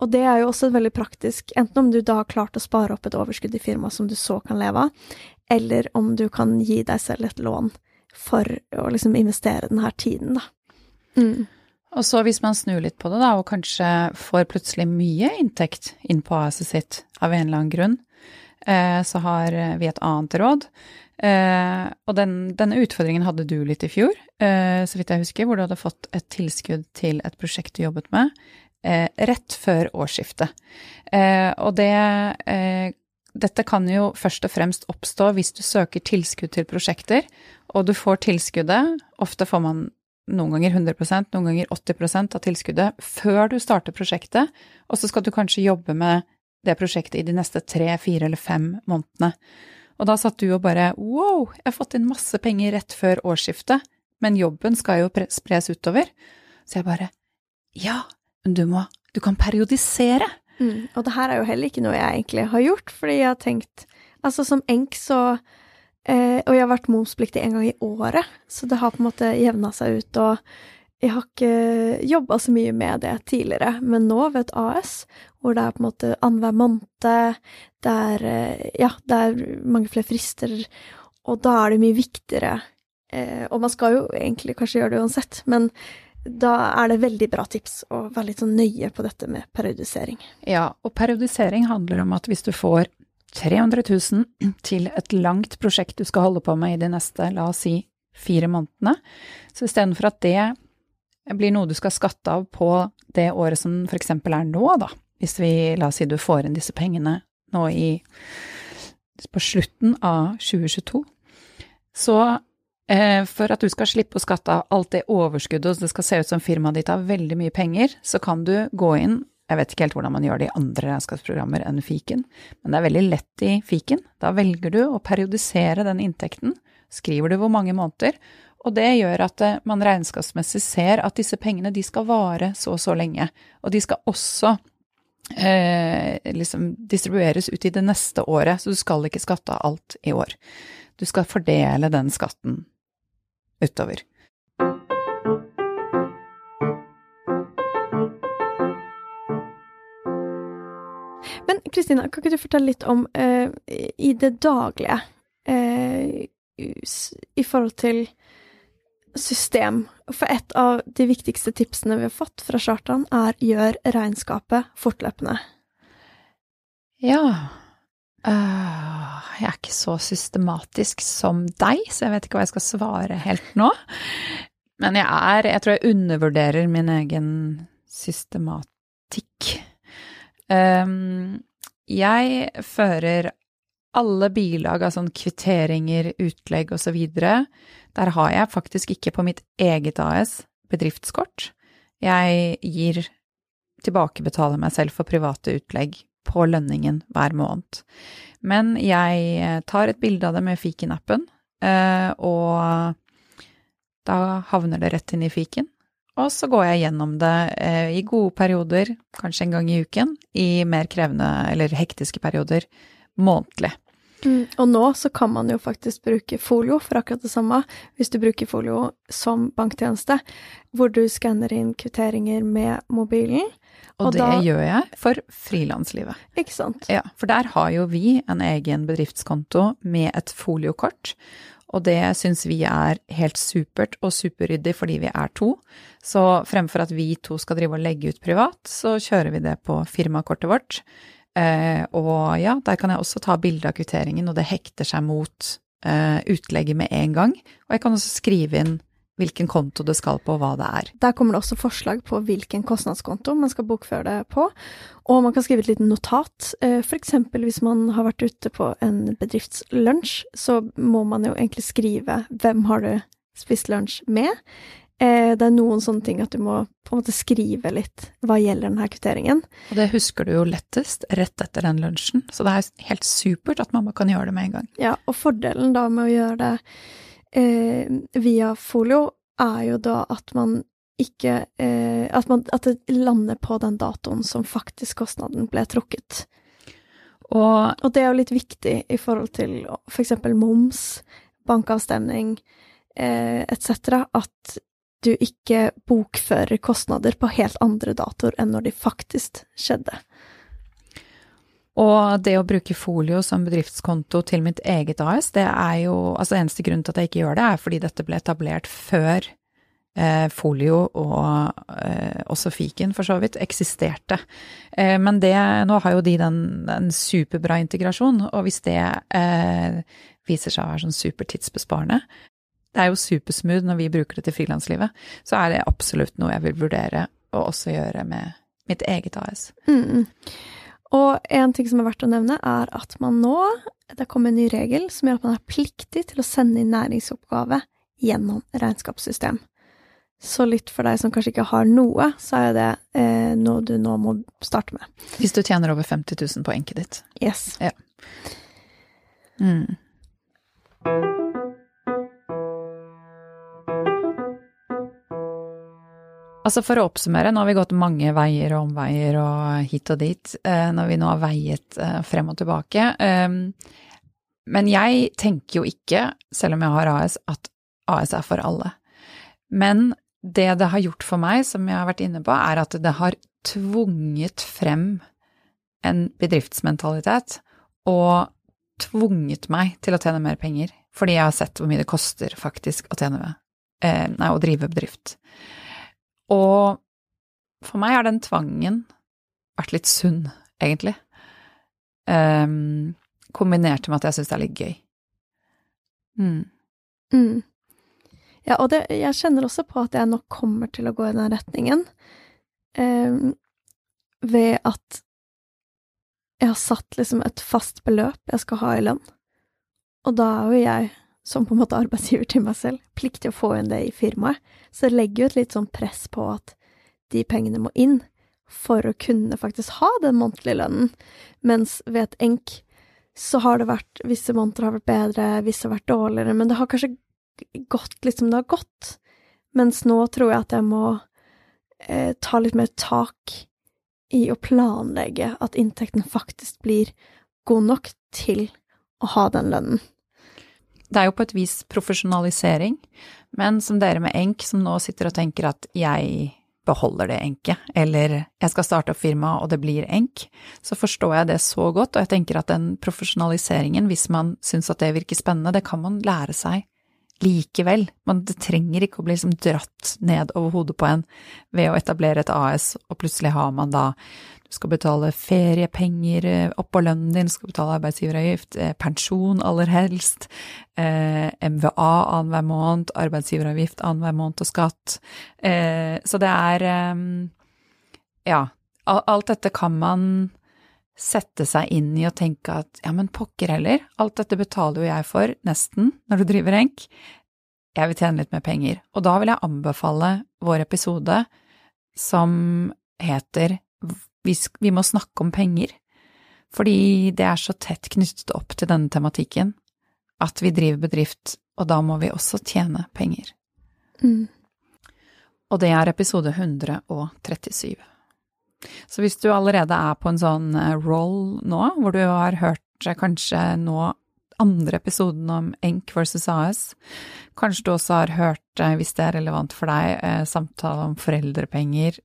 Og det er jo også veldig praktisk, enten om du da har klart å spare opp et overskudd i firmaet som du så kan leve av, eller om du kan gi deg selv et lån for å liksom investere denne tiden, da. Mm. Og så hvis man snur litt på det, da, og kanskje får plutselig mye inntekt inn på AS-et sitt av en eller annen grunn, eh, så har vi et annet råd. Eh, og den, denne utfordringen hadde du litt i fjor, eh, så vidt jeg husker, hvor du hadde fått et tilskudd til et prosjekt du jobbet med, eh, rett før årsskiftet. Og det Dette kan jo først og fremst oppstå hvis du søker tilskudd til prosjekter, og du får tilskuddet, ofte får man noen ganger 100 noen ganger 80% av tilskuddet før du starter prosjektet, og så skal du kanskje jobbe med det prosjektet i de neste tre, fire eller fem månedene. Og da satt du og bare wow, jeg har fått inn masse penger rett før årsskiftet, men jobben skal jo spres utover. Så jeg bare ja, du må Du kan periodisere. Mm, og det her er jo heller ikke noe jeg egentlig har gjort, fordi jeg har tenkt Altså, som enk så eh, Og jeg har vært momspliktig en gang i året, så det har på en måte jevna seg ut, og jeg har ikke jobba så mye med det tidligere, men nå ved et AS, hvor det er på en måte annenhver måned, det er ja, det er mange flere frister, og da er det mye viktigere eh, Og man skal jo egentlig kanskje gjøre det uansett, men da er det veldig bra tips å være litt sånn nøye på dette med periodisering. Ja, og periodisering handler om at hvis du får 300 000 til et langt prosjekt du skal holde på med i de neste, la oss si, fire månedene, så istedenfor at det blir noe du skal skatte av på det året som eksempel er nå, da, hvis vi, la oss si du får inn disse pengene nå i på slutten av 2022, så eh, for at du skal slippe å skatte av alt det overskuddet, og det skal se ut som firmaet ditt har veldig mye penger, så kan du gå inn jeg vet ikke helt hvordan man gjør det i andre regnskapsprogrammer enn fiken, men det er veldig lett i fiken. Da velger du å periodisere den inntekten, skriver du hvor mange måneder, og det gjør at eh, man regnskapsmessig ser at disse pengene de skal vare så og så lenge. Og de skal også eh, liksom distribueres ut i det neste året, så du skal ikke skatte av alt i år. Du skal fordele den skatten utover. Men Kristina, kan ikke du fortelle litt om eh, i det daglige eh, i forhold til system. For et av de viktigste tipsene vi har fått fra Chartan, er gjør regnskapet fortløpende. Ja. Uh, jeg er ikke så systematisk som deg, så jeg vet ikke hva jeg skal svare helt nå. Men jeg er Jeg tror jeg undervurderer min egen systematikk. Um, jeg fører alle bilag av sånn kvitteringer, utlegg osv. Der har jeg faktisk ikke på mitt eget AS bedriftskort. Jeg gir tilbakebetaler meg selv for private utlegg på lønningen hver måned. Men jeg tar et bilde av det med fiken-appen, eh, og da havner det rett inn i fiken. Og så går jeg gjennom det eh, i gode perioder, kanskje en gang i uken, i mer krevende eller hektiske perioder månedlig. Mm, og nå så kan man jo faktisk bruke folio for akkurat det samme, hvis du bruker folio som banktjeneste, hvor du skanner inn kvitteringer med mobilen. Og, og det da, gjør jeg for frilanslivet. Ikke sant. Ja, for der har jo vi en egen bedriftskonto med et foliokort. Og det syns vi er helt supert og superryddig fordi vi er to. Så fremfor at vi to skal drive og legge ut privat, så kjører vi det på firmakortet vårt. Eh, og ja, der kan jeg også ta bilde av kvitteringen, og det hekter seg mot eh, utlegget med en gang. Og jeg kan også skrive inn hvilken konto det skal på, og hva det er. Der kommer det også forslag på hvilken kostnadskonto man skal bokføre det på, og man kan skrive et lite notat. Eh, eksempel hvis man har vært ute på en bedriftslunsj, så må man jo egentlig skrive hvem har du spist lunsj med, det er noen sånne ting at du må på en måte skrive litt hva gjelder denne kvitteringen. Og det husker du jo lettest rett etter den lunsjen, så det er helt supert at mamma kan gjøre det med en gang. Ja, og fordelen da med å gjøre det eh, via folio er jo da at man ikke eh, at, man, at det lander på den datoen som faktisk kostnaden ble trukket. Og, og det er jo litt viktig i forhold til for eksempel moms, bankavstemning eh, etc. at du ikke bokfører kostnader på helt andre datoer enn når de faktisk skjedde. Og det å bruke folio som bedriftskonto til mitt eget AS, det er jo Altså eneste grunn til at jeg ikke gjør det, er fordi dette ble etablert før eh, folio og eh, også fiken, for så vidt, eksisterte. Eh, men det Nå har jo de den, en superbra integrasjon, og hvis det eh, viser seg å være sånn supertidsbesparende, det er jo supersmooth når vi bruker det til frilanslivet, så er det absolutt noe jeg vil vurdere å også gjøre med mitt eget AS. Mm. Og en ting som er verdt å nevne, er at man nå Det kommer en ny regel som gjør at man er pliktig til å sende inn næringsoppgave gjennom regnskapssystem. Så litt for deg som kanskje ikke har noe, så er det eh, noe du nå må starte med. Hvis du tjener over 50 000 på enket ditt. Yes. Ja. Mm. Altså For å oppsummere, nå har vi gått mange veier og omveier og hit og dit eh, når vi nå har veiet eh, frem og tilbake. Ehm, men jeg tenker jo ikke, selv om jeg har AS, at AS er for alle. Men det det har gjort for meg, som jeg har vært inne på, er at det har tvunget frem en bedriftsmentalitet og tvunget meg til å tjene mer penger, fordi jeg har sett hvor mye det koster faktisk å tjene med, nei, å drive bedrift. Og for meg har den tvangen vært litt sunn, egentlig. Um, kombinert med at jeg syns det er litt gøy. Mm. Mm. Ja, og det, jeg kjenner også på at jeg nok kommer til å gå i den retningen. Um, ved at jeg har satt liksom et fast beløp jeg skal ha i lønn. Og da er jo jeg, som på en måte arbeidsgiver til meg selv, pliktig å få inn det i firmaet. Så det legger jo et litt sånn press på at de pengene må inn for å kunne faktisk ha den månedlige lønnen. Mens ved et enk så har det vært Visse måneder har vært bedre, visse har vært dårligere, men det har kanskje gått litt som det har gått. Mens nå tror jeg at jeg må eh, ta litt mer tak i å planlegge at inntekten faktisk blir god nok til å ha den lønnen. Det er jo på et vis profesjonalisering, men som dere med Enk som nå sitter og tenker at jeg beholder det enke, eller jeg skal starte opp firma og det blir enk, så forstår jeg det så godt, og jeg tenker at den profesjonaliseringen, hvis man syns at det virker spennende, det kan man lære seg likevel. Man, trenger ikke å bli liksom dratt ned over hodet på en ved å etablere et AS, og plutselig har man da skal betale feriepenger eh, oppå lønnen din, skal betale arbeidsgiveravgift, eh, pensjon aller helst, eh, MVA annenhver måned, arbeidsgiveravgift annenhver måned og skatt. Eh, så det er Ja, alt dette kan man sette seg inn i og tenke at ja, men pokker heller, alt dette betaler jo jeg for, nesten, når du driver enk. Jeg vil tjene litt mer penger. Og da vil jeg anbefale vår episode som heter vi, vi må snakke om penger, fordi det er så tett knyttet opp til denne tematikken at vi driver bedrift, og da må vi også tjene penger. Mm. Og det er episode 137. Så hvis du allerede er på en sånn eh, roll nå, hvor du har hørt eh, kanskje nå andre episoden om Enk versus AS, kanskje du også har hørt, eh, hvis det er relevant for deg, samtale om foreldrepenger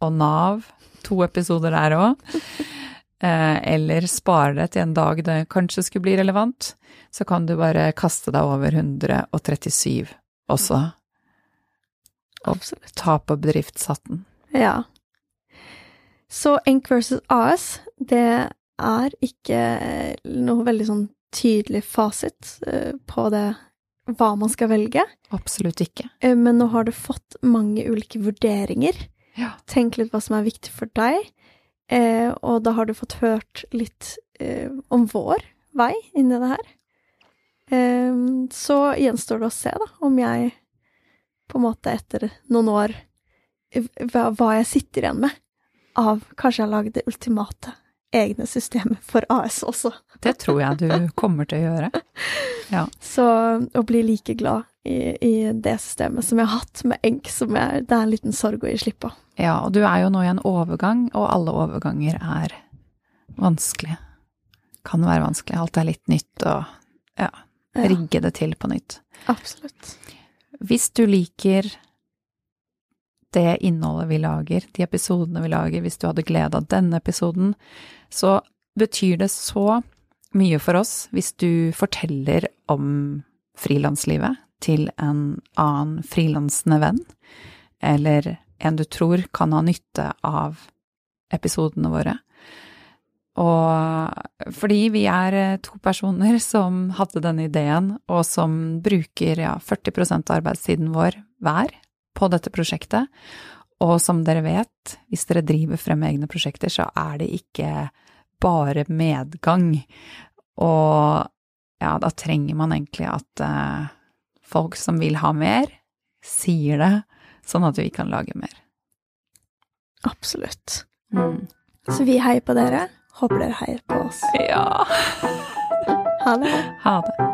og Nav, to episoder der òg. Eller spare det til en dag det kanskje skulle bli relevant, så kan du bare kaste deg over 137 også. Absolutt. ta på bedriftshatten. Ja. Så Enk versus AS, det er ikke noe veldig sånn tydelig fasit eh, på det hva man skal velge. Absolutt ikke. Eh, men nå har du fått mange ulike vurderinger ja. Tenk litt hva som er viktig for deg, eh, og da har du fått hørt litt eh, om vår vei inn i det her. Eh, så gjenstår det å se, da, om jeg på en måte etter noen år hva, hva jeg sitter igjen med av Kanskje jeg har lagd det ultimate egne systemer for AS også. Det tror jeg du kommer til å gjøre. Ja. Så å bli like glad i, i, det systemet som jeg har hatt med Enk, som jeg, det er en liten sorg å gi slipp på. Ja, og du er jo nå i en overgang, og alle overganger er vanskelig. Kan være vanskelig. Alt er litt nytt, og ja, rigge det til på nytt. Absolutt. Hvis du liker det innholdet vi lager, de episodene vi lager, hvis du hadde glede av denne episoden, så betyr det så mye for oss hvis du forteller om frilanslivet til en annen frilansende venn, eller en du tror kan ha nytte av episodene våre. Og fordi vi er to personer som hadde denne ideen, og som bruker ja, 40% av arbeidstiden vår hver på dette prosjektet, og som dere vet, hvis dere driver frem egne prosjekter, så er det ikke bare medgang. Og ja, da trenger man egentlig at eh, folk som vil ha mer, sier det, sånn at vi kan lage mer. Absolutt. Mm. Så vi heier på dere. Håper dere heier på oss. Ja. Ha det. Ha det.